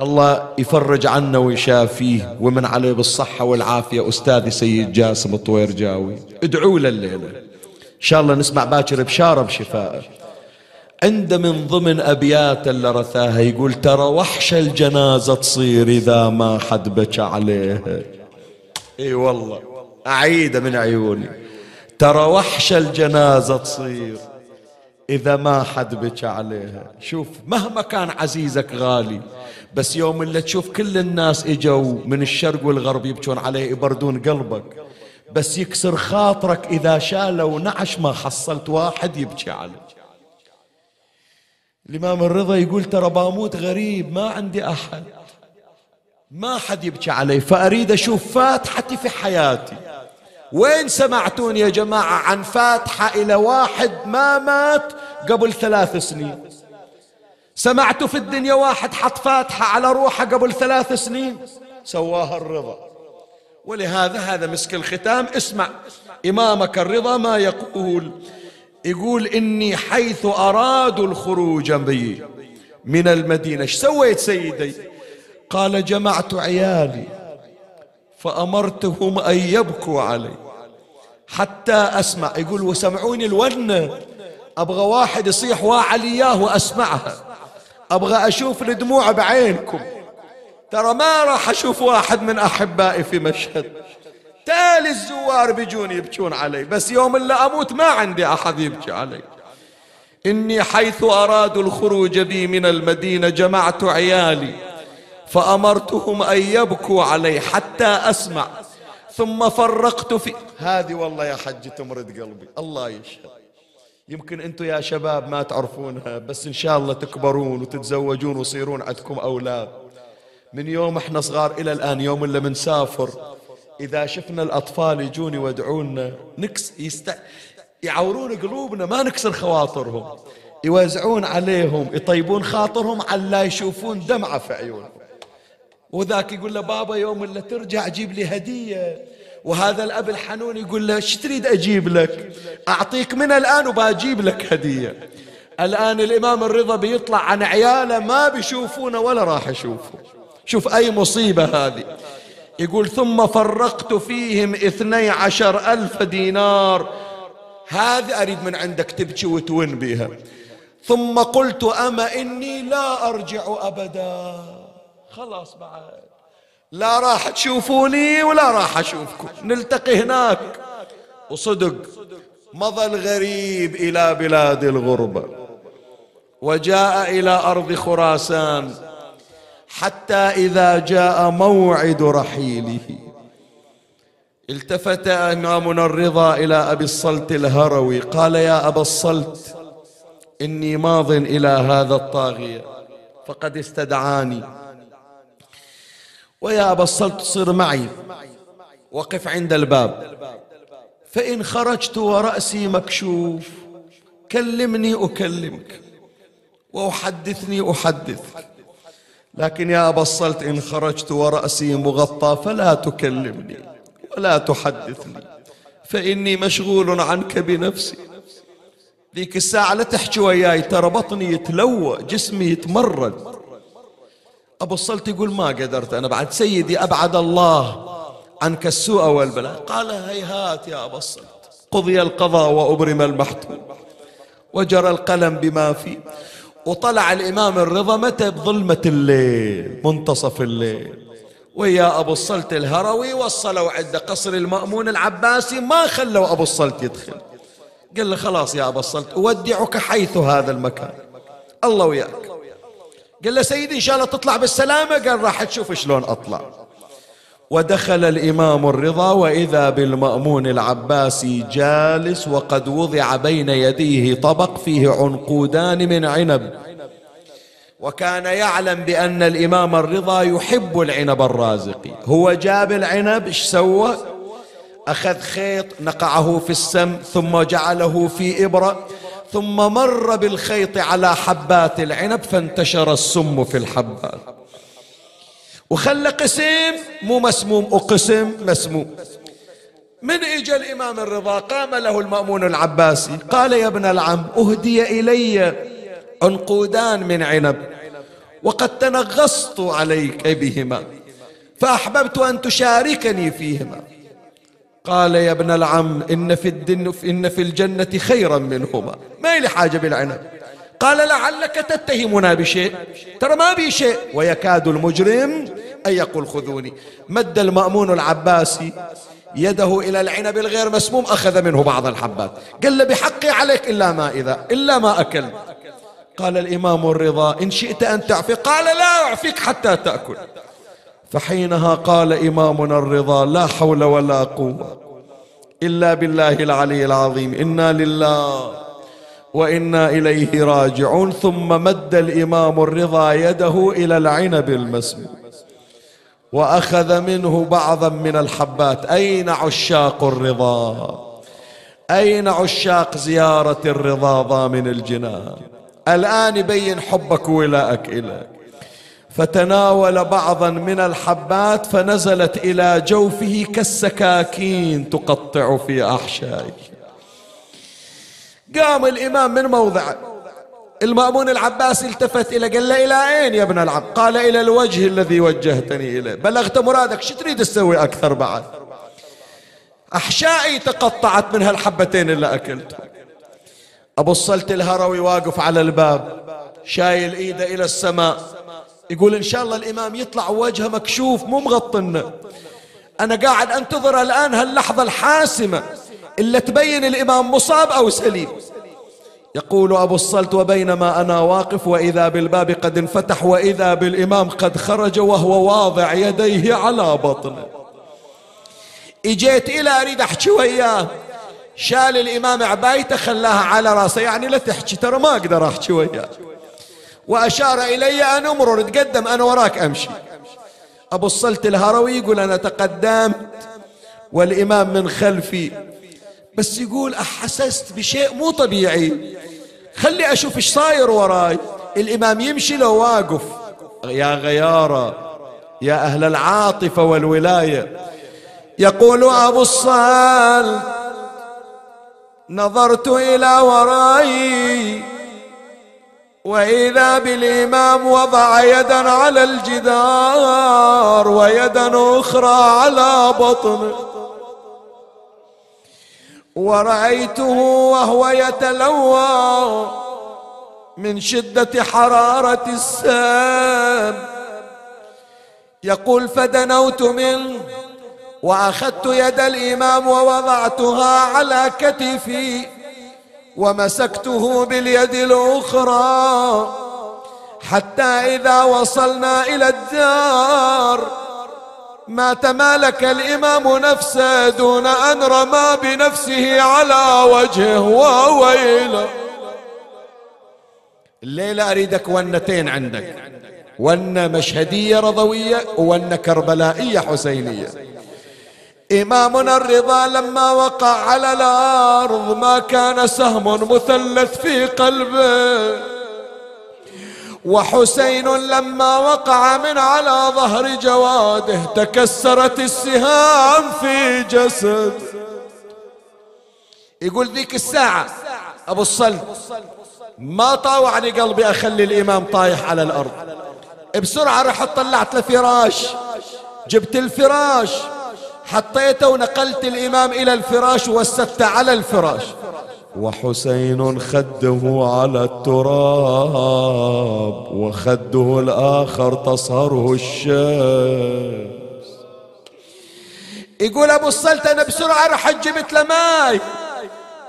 الله يفرج عنا ويشافيه ومن عليه بالصحة والعافية أستاذي سيد جاسم الطوير جاوي ادعوا له الليلة. إن شاء الله نسمع باكر بشارة بشفائه. عند من ضمن أبيات اللي رثاها يقول ترى وحش الجنازة تصير إذا ما حد بكى عليها إي والله أعيده من عيوني. ترى وحش الجنازة تصير إذا ما حد بكى عليها شوف مهما كان عزيزك غالي بس يوم اللي تشوف كل الناس إجوا من الشرق والغرب يبكون عليه يبردون قلبك بس يكسر خاطرك إذا شالوا نعش ما حصلت واحد يبكي عليه الإمام الرضا يقول ترى باموت غريب ما عندي أحد. ما حد يبكي علي فأريد أشوف فاتحتي في حياتي. وين سمعتون يا جماعة عن فاتحة إلى واحد ما مات قبل ثلاث سنين؟ سمعتوا في الدنيا واحد حط فاتحة على روحه قبل ثلاث سنين؟ سواها الرضا. ولهذا هذا مسك الختام اسمع. إمامك الرضا ما يقول. يقول إني حيث أرادوا الخروج بي من المدينة. إيش سويت سيدي؟ قال جمعت عيالي فأمرتهم أن يبكوا علي حتى أسمع. يقول وسمعوني الونة أبغى واحد يصيح وعلياه وأسمعها. أبغى أشوف الدموع بعينكم. ترى ما راح أشوف واحد من أحبائي في مشهد. تالي الزوار بيجون يبكون علي. بس يوم اللي أموت ما عندي أحد يبكي علي. إني حيث أرادوا الخروج بي من المدينة جمعت عيالي فأمرتهم أن يبكوا علي حتى أسمع. ثم فرقت في هذه والله يا حج تمرد قلبي. الله يشهد. يمكن أنتم يا شباب ما تعرفونها بس إن شاء الله تكبرون وتتزوجون ويصيرون عندكم أولاد. من يوم إحنا صغار إلى الآن يوم اللي بنسافر إذا شفنا الأطفال يجون يودعونا نكس يست... يعورون قلوبنا ما نكسر خواطرهم. يوزعون عليهم يطيبون خاطرهم على لا يشوفون دمعة في عيونهم. وذاك يقول له بابا يوم اللي ترجع جيب لي هدية. وهذا الأب الحنون يقول له إيش تريد أجيب لك؟ أعطيك من الآن وبجيب لك هدية. الآن الإمام الرضا بيطلع عن عياله ما بيشوفونه ولا راح يشوفه. شوف أي مصيبة هذه. يقول ثم فرقت فيهم اثني عشر ألف دينار. هذه أريد من عندك تبكي وتون بها ثم قلت أما إني لا أرجع أبدا. خلاص بعد. لا راح تشوفوني ولا راح أشوفكم. نلتقي هناك. وصدق مضى الغريب إلى بلاد الغربة. وجاء إلى أرض خراسان. حتى إذا جاء موعد رحيله. التفت إمامنا الرضا إلى أبي الصلت الهروي. قال يا أبا الصلت إني ماض إلى هذا الطاغية فقد استدعاني. ويا أبا الصلت صر معي وقف عند الباب. فإن خرجت ورأسي مكشوف كلمني أكلمك وأحدثني أحدثك. لكن يا أبا الصلت إن خرجت ورأسي مغطى فلا تكلمني ولا تحدثني فإني مشغول عنك بنفسي. ذيك الساعة لا تحكي وياي ترى بطني يتلوى جسمي يتمرد. أبو الصلت يقول ما قدرت أنا بعد سيدي أبعد الله عنك السوء والبلاء. قال هيهات يا أبا الصلت قضي القضاء وأبرم المحتوم وجرى القلم بما فيه. وطلع الإمام الرضا متى؟ بظلمة الليل منتصف الليل. ويا أبو الصلت الهروي وصلوا عند قصر المأمون العباسي ما خلوا أبو الصلت يدخل. قال له خلاص يا أبو الصلت أودعك حيث هذا المكان. الله وياك. قال له سيدي إن شاء الله تطلع بالسلامة؟ قال راح تشوف شلون أطلع. ودخل الإمام الرضا وإذا بالمأمون العباسي جالس وقد وضع بين يديه طبق فيه عنقودان من عنب. وكان يعلم بأن الإمام الرضا يحب العنب الرازقي هو جاب العنب إيش سوى؟ أخذ خيط نقعه في السم ثم جعله في إبرة ثم مر بالخيط على حبات العنب فانتشر السم في الحبات. وخلى قسم مو مسموم وقسم مسموم. من اجى الإمام الرضا؟ قام له المأمون العباسي قال يا ابن العم أهدي إلي عنقودان من عنب وقد تنغصت عليك بهما فأحببت أن تشاركني فيهما. قال يا ابن العم إن في, الدن إن في الجنة خيرا منهما. ما لي حاجة بالعنب. قال لعلك تتهمنا بشيء. ترى ما بي شيء. ويكاد المجرم أن يقول خذوني. مد المأمون العباسي يده إلى العنب الغير مسموم أخذ منه بعض الحبات. قال له بحقي عليك إلا ما إذا إلا ما أكل. قال الإمام الرضا إن شئت أن تعفي. قال لا أعفيك حتى تأكل. فحينها قال إمامنا الرضا لا حول ولا قوة إلا بالله العلي العظيم. إنا لله وإنا إليه راجعون. ثم مد الإمام الرضا يده إلى العنب المسموم وأخذ منه بعضا من الحبات. أين عشاق الرضا؟ أين عشاق زيارة الرضا ضامن الجنان؟ الآن يبين حبك وولائك إليه فتناول بعضا من الحبات فنزلت إلى جوفه كالسكاكين تقطع في أحشائه. قام الإمام من موضعه المأمون العباسي التفت إلى قال له إلى أين يا ابن العم؟ قال إلى الوجه الذي وجهتني إليه. بلغت مرادك شو تريد تسوي أكثر بعد؟ أحشائي تقطعت من هالحبتين اللي أكلتهم أبو الصلت الهروي واقف على الباب شايل إيده إلى السماء يقول إن شاء الله الإمام يطلع وجهه مكشوف مو مغطنا أنا قاعد أنتظر الآن هاللحظة الحاسمة. اللي تبين الإمام مصاب أو سليم. يقول أبو الصلت وبينما أنا واقف وإذا بالباب قد انفتح وإذا بالإمام قد خرج وهو واضع يديه على بطنه إجيت إلى أريد أحكي وياه. شال الإمام عبايته خلاها على رأسه يعني لا تحكي ترى ما أقدر أحكي وياه. وأشار إلي أن أمرر تقدم أنا وراك أمشي. أبو الصلت الهروي يقول أنا تقدمت والإمام من خلفي بس يقول أحسست بشيء مو طبيعي. خلي أشوف إيش صاير وراي. الإمام يمشي لو واقف. يا غيارة يا أهل العاطفة والولاية. يقول أبو الصال نظرت إلى وراي وإذا بالإمام وضع يدا على الجدار ويدا أخرى على بطنه. ورأيته وهو يتلوى من شدة حرارة السام. يقول فدنوت منه وأخذت يد الإمام ووضعتها على كتفي ومسكته باليد الأخرى حتى إذا وصلنا إلى الدار ما تمالك الإمام نفسه دون أن رمى بنفسه على وجهه وويله الليلة أريدك ونتين عندك. ون مشهدية رضوية ون كربلائية حسينية. إمامنا الرضا لما وقع على الأرض ما كان سهم مثلث في قلبه. وحسين لما وقع من على ظهر جواده تكسرت السهام في جسد. يقول ذيك الساعة أبو الصلب ما طاوعني قلبي أخلي الإمام طايح على الأرض. بسرعة رحت طلعت لفراش. جبت الفراش. حطيته ونقلت الإمام إلى الفراش ووسدته على الفراش. وحسين خده على التراب وخده الآخر تصهره الشمس. يقول أبو الصلت أنا بسرعة رح جبت له ماي.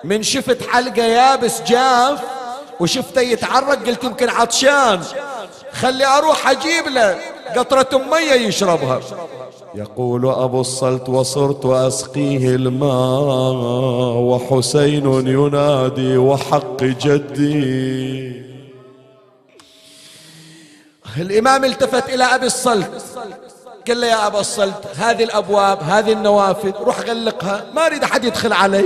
من شفت حلقة يابس جاف وشفته يتعرق قلت يمكن عطشان. خلي أروح أجيب له قطرة مية يشربها. يقول أبو الصلت وصرت أسقيه الماء وحسين ينادي وحق جدي. الإمام التفت إلى أبي الصلت. قال له يا أبا الصلت هذه الأبواب هذه النوافذ روح غلقها ما أريد أحد يدخل علي.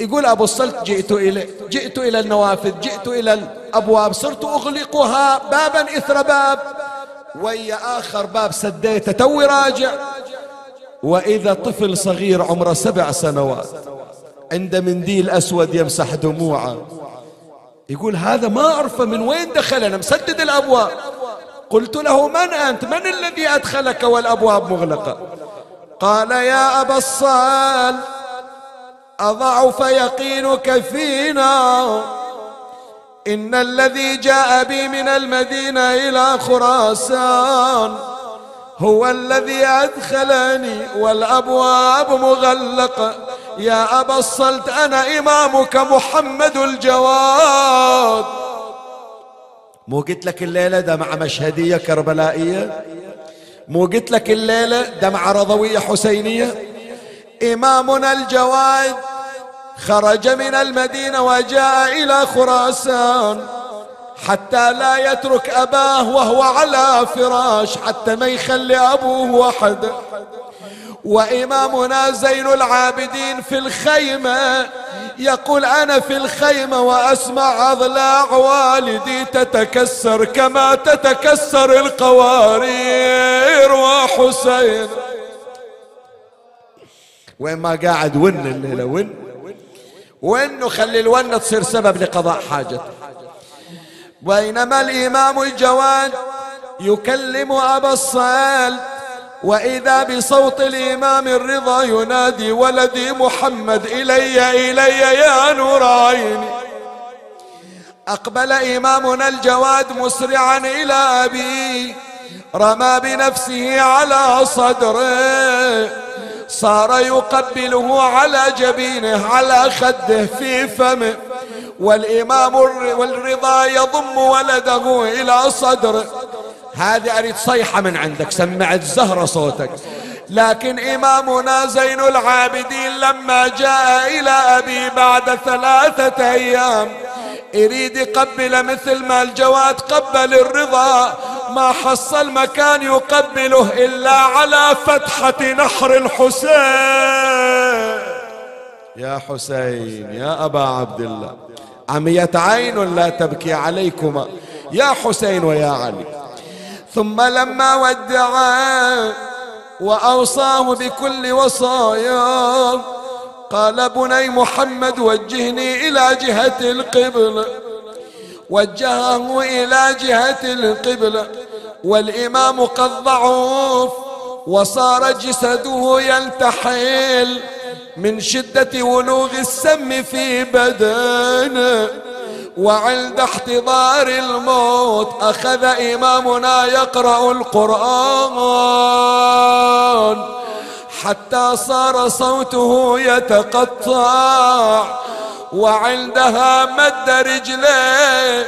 يقول أبو الصلت جئت إلى جئت إلى النوافذ جئت إلى الأبواب صرت أغلقها بابا إثر باب. ويا آخر باب سديته توي راجع. وإذا طفل صغير عمره سبع سنوات عند منديل أسود يمسح دموعه. يقول هذا ما أعرفه من وين دخل أنا مسدد الأبواب. قلت له من أنت؟ من الذي أدخلك والأبواب مغلقة؟ قال يا أبا الصال أضعف يقينك فينا. إن الذي جاء بي من المدينة إلى خراسان هو الذي أدخلني والأبواب مغلقة. يا أبا الصلت أنا إمامك محمد الجواد. مو قلت لك الليلة دمعة مشهدية كربلائية؟ مو قلت لك الليلة دمعة رضوية حسينية؟ إمامنا الجواد خرج من المدينة وجاء إلى خراسان حتى لا يترك أباه وهو على فراش حتى ما يخلي أبوه وحده. وإمامنا زين العابدين في الخيمة يقول أنا في الخيمة وأسمع أضلاع والدي تتكسر كما تتكسر القوارير وحسين. وين ما قاعد ون الليلة ون. وإنه خلي الونة تصير سبب لقضاء حاجته. بينما الإمام الجواد يكلم أبا الصال وإذا بصوت الإمام الرضا ينادي ولدي محمد إلي إلي يا نور عيني. أقبل إمامنا الجواد مسرعا إلى ابي رمى بنفسه على صدره. صار يقبله على جبينه على خده في فمه. والإمام والرضا يضم ولده إلى صدره هذه أريد صيحة من عندك سمعت زهرة صوتك. لكن إمامنا زين العابدين لما جاء إلى أبي بعد ثلاثة أيام يريد يقبل مثل ما الجواد قبل الرضا. ما حصل مكان يقبله إلا على فتحة نحر الحسين. يا حسين يا أبا عبد الله عميت عين لا تبكي عليكما. يا حسين ويا علي. ثم لما ودعا وأوصاه بكل وصايا قال بني محمد وجهني إلى جهة القبلة وجهه إلى جهة القبلة والإمام قد ضعف وصار جسده يلتحل من شدة ولوغ السم في بدنه وعند احتضار الموت أخذ إمامنا يقرأ القرآن حتى صار صوته يتقطع وعندها مد رجليه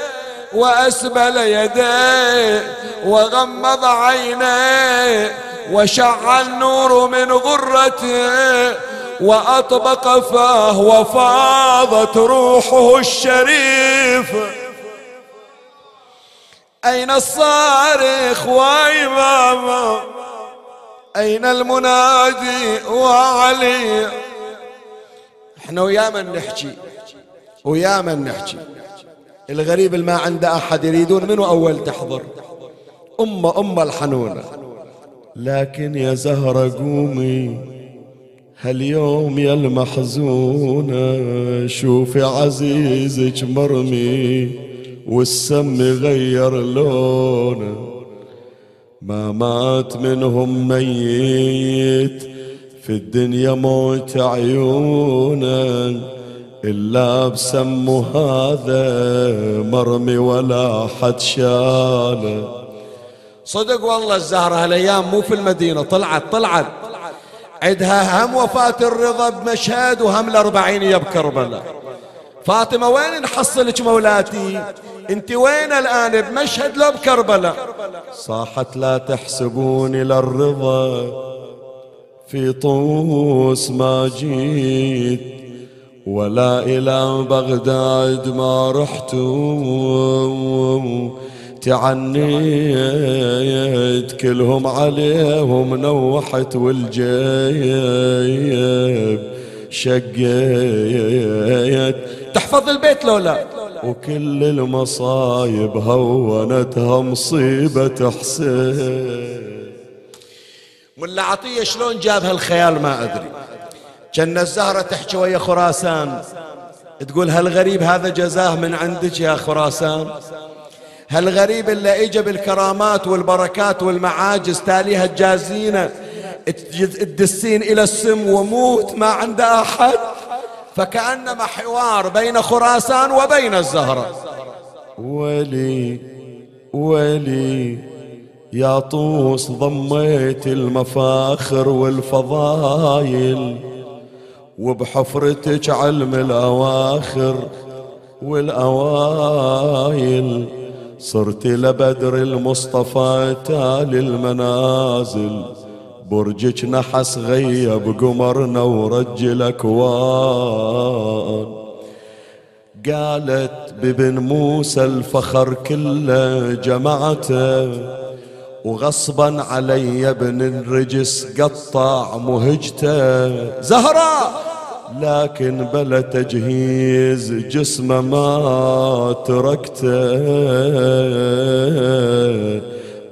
وأسبل يديه وغمض عينيه وشع النور من غرته وأطبق فاه وفاضت روحه الشريف. أين الصارخ وإماما أين المنادي وعلي؟ إحنا ويا من نحكي؟ ويا من نحكي؟ الغريب اللي ما عنده أحد يريدون منه أول تحضر. أمة أمة الحنونة لكن يا زهرة قومي هاليوم يا المحزونة شوفي عزيزك مرمي والسم غير لونه ما مات منهم ميت في الدنيا موت عيونا إلا بسم هذا مرمي ولا حد شاله صدق والله الزهرة هالأيام مو في المدينة طلعت طلعت. عندها هم وفاة الرضا بمشهد وهم الأربعينية بكربلاء فاطمة وين نحصلك مولاتي؟ انت وين الآن؟ بمشهد لو بكربلاء صاحت لا تحسبوني للرضا في طوس ما جيت. ولا إلى بغداد ما رحت. تعنيت كلهم عليهم نوحت والجيب. شقيت. تحفظ البيت لولا. وكل المصايب هونتها مصيبة حسين. ملا عطية شلون جاب هالخيال ما أدري. كان الزهرة تحكي ويا خراسان. تقول هالغريب هذا جزاه من عندك يا خراسان؟ هالغريب اللي اجى بالكرامات والبركات والمعاجز تاليها الجازينة تدسين إلى السم وموت ما عنده أحد فكأنما حوار بين خراسان وبين الزهرة. ولي ولي يا طوس ضميت المفاخر والفضايل. وبحفرتك علم الأواخر والأوايل صرت لبدر المصطفى تالي المنازل. برجك نحس غيب قمرنا ورجل أكوان. قالت بابن موسى الفخر كله جمعته وغصبا علي ابن الرجس قطع مهجته. زهره لكن بلا تجهيز جسمه ما تركته.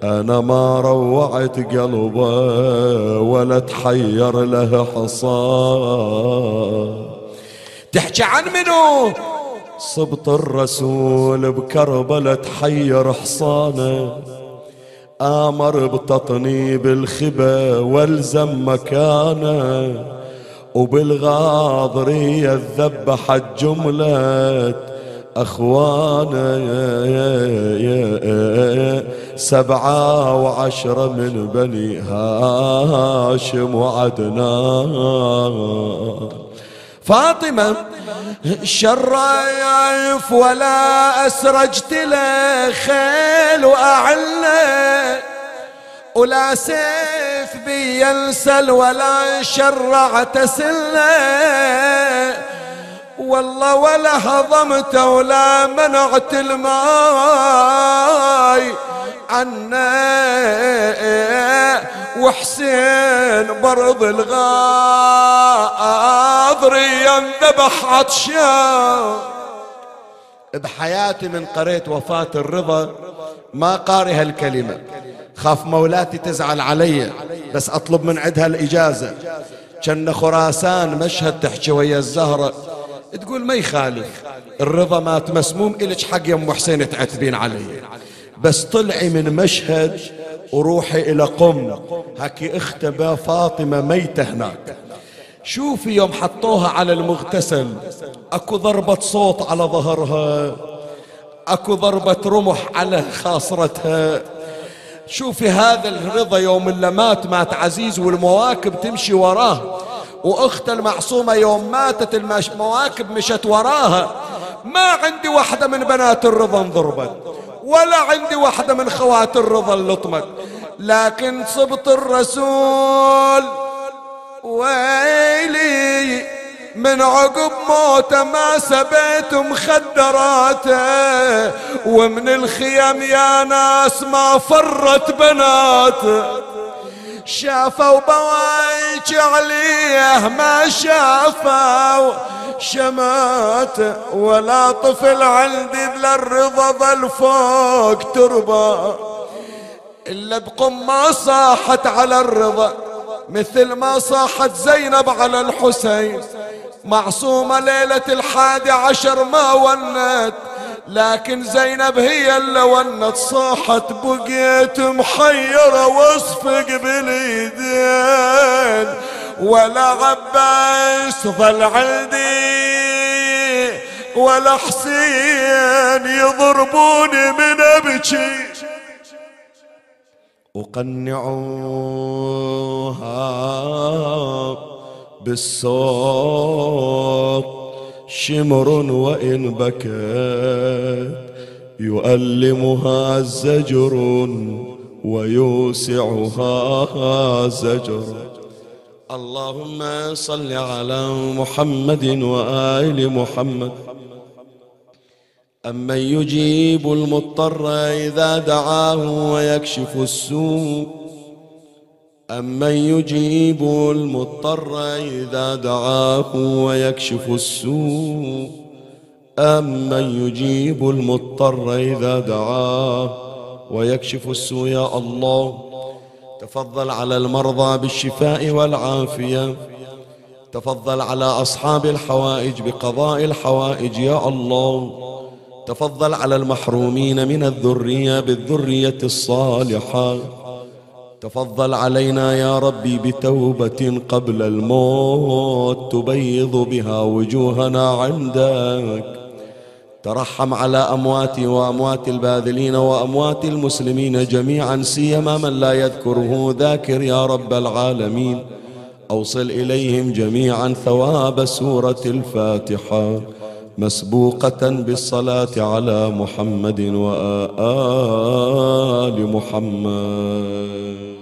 أنا ما روعت قلبه ولا تحير له حصان. تحكي عن منو؟ صبط الرسول بكربلة تحير حصانه. آمر بتطنيب الخبا والزم مكانه. وبالغاضرية ذبحت جملة أخوانا سبعة وعشرة من بني هاشم وعدنان. فاطمة شرايف ولا أسرجت له خيل وأعلى. ولا سيف بي ينسل ولا شرعت سله والله ولا هضمت ولا منعت الماي. عنا وحسين برض الغاضري ينذبح عطشان بحياتي من قريت وفاة الرضا ما قاري هالكلمة. خاف مولاتي تزعل علي بس أطلب من عندها الإجازة. كان خراسان مشهد تحكي ويا الزهرة. تقول ما يخالف الرضا مات مسموم إلك حق يا أم حسين تعتبين علي. بس طلعي من مشهد وروحي إلى قم. هكي اختبى فاطمة ميتة هناك. شوفي يوم حطوها على المغتسل. أكو ضربة صوت على ظهرها. أكو ضربة رمح على خاصرتها. شوفي هذا الرضا يوم اللي مات مات عزيز والمواكب تمشي وراه. وأخت المعصومة يوم ماتت المواكب مشت وراها. ما عندي واحدة من بنات الرضا انضربت ولا عندي واحدة من خوات الرضا اللي طمت لكن صبت الرسول ويلي من عقب موته ما سبيت مخدراته ومن الخيم يا ناس ما فرت بناته. شافوا بوايج عليه ما شافوا شمات ولا طفل عندي للرضا ظل فوق تربة. إلا بقمة صاحت على الرضا. مثل ما صاحت زينب على الحسين. معصومة ليلة الحادي عشر ما ونت لكن زينب هي اللي ونت. صاحت بقيت محيرة واصفق باليدين ولا عباس ظل عندي ولا حسين يضربوني من ابكي وقنعوها بالصوت. شمر وإن بكت يؤلمها زجر ويوسعها زجر. اللهم صل على محمد وآل محمد. أمن يجيب المضطر إذا دعاه ويكشف السوء أمن يجيب المضطر إذا دعاه ويكشف السوء أمن يجيب المضطر إذا دعاه ويكشف السوء يا الله تفضل على المرضى بالشفاء والعافية تفضل على أصحاب الحوائج بقضاء الحوائج يا الله تفضل على المحرومين من الذرية بالذرية الصالحة. تفضل علينا يا ربي بتوبة قبل الموت تبيض بها وجوهنا عندك. ترحم على أمواتي وأموات الباذلين وأموات المسلمين جميعا سيما من لا يذكره ذاكر يا رب العالمين. أوصل إليهم جميعا ثواب سورة الفاتحة. مسبوقة بالصلاة على محمد وآل محمد.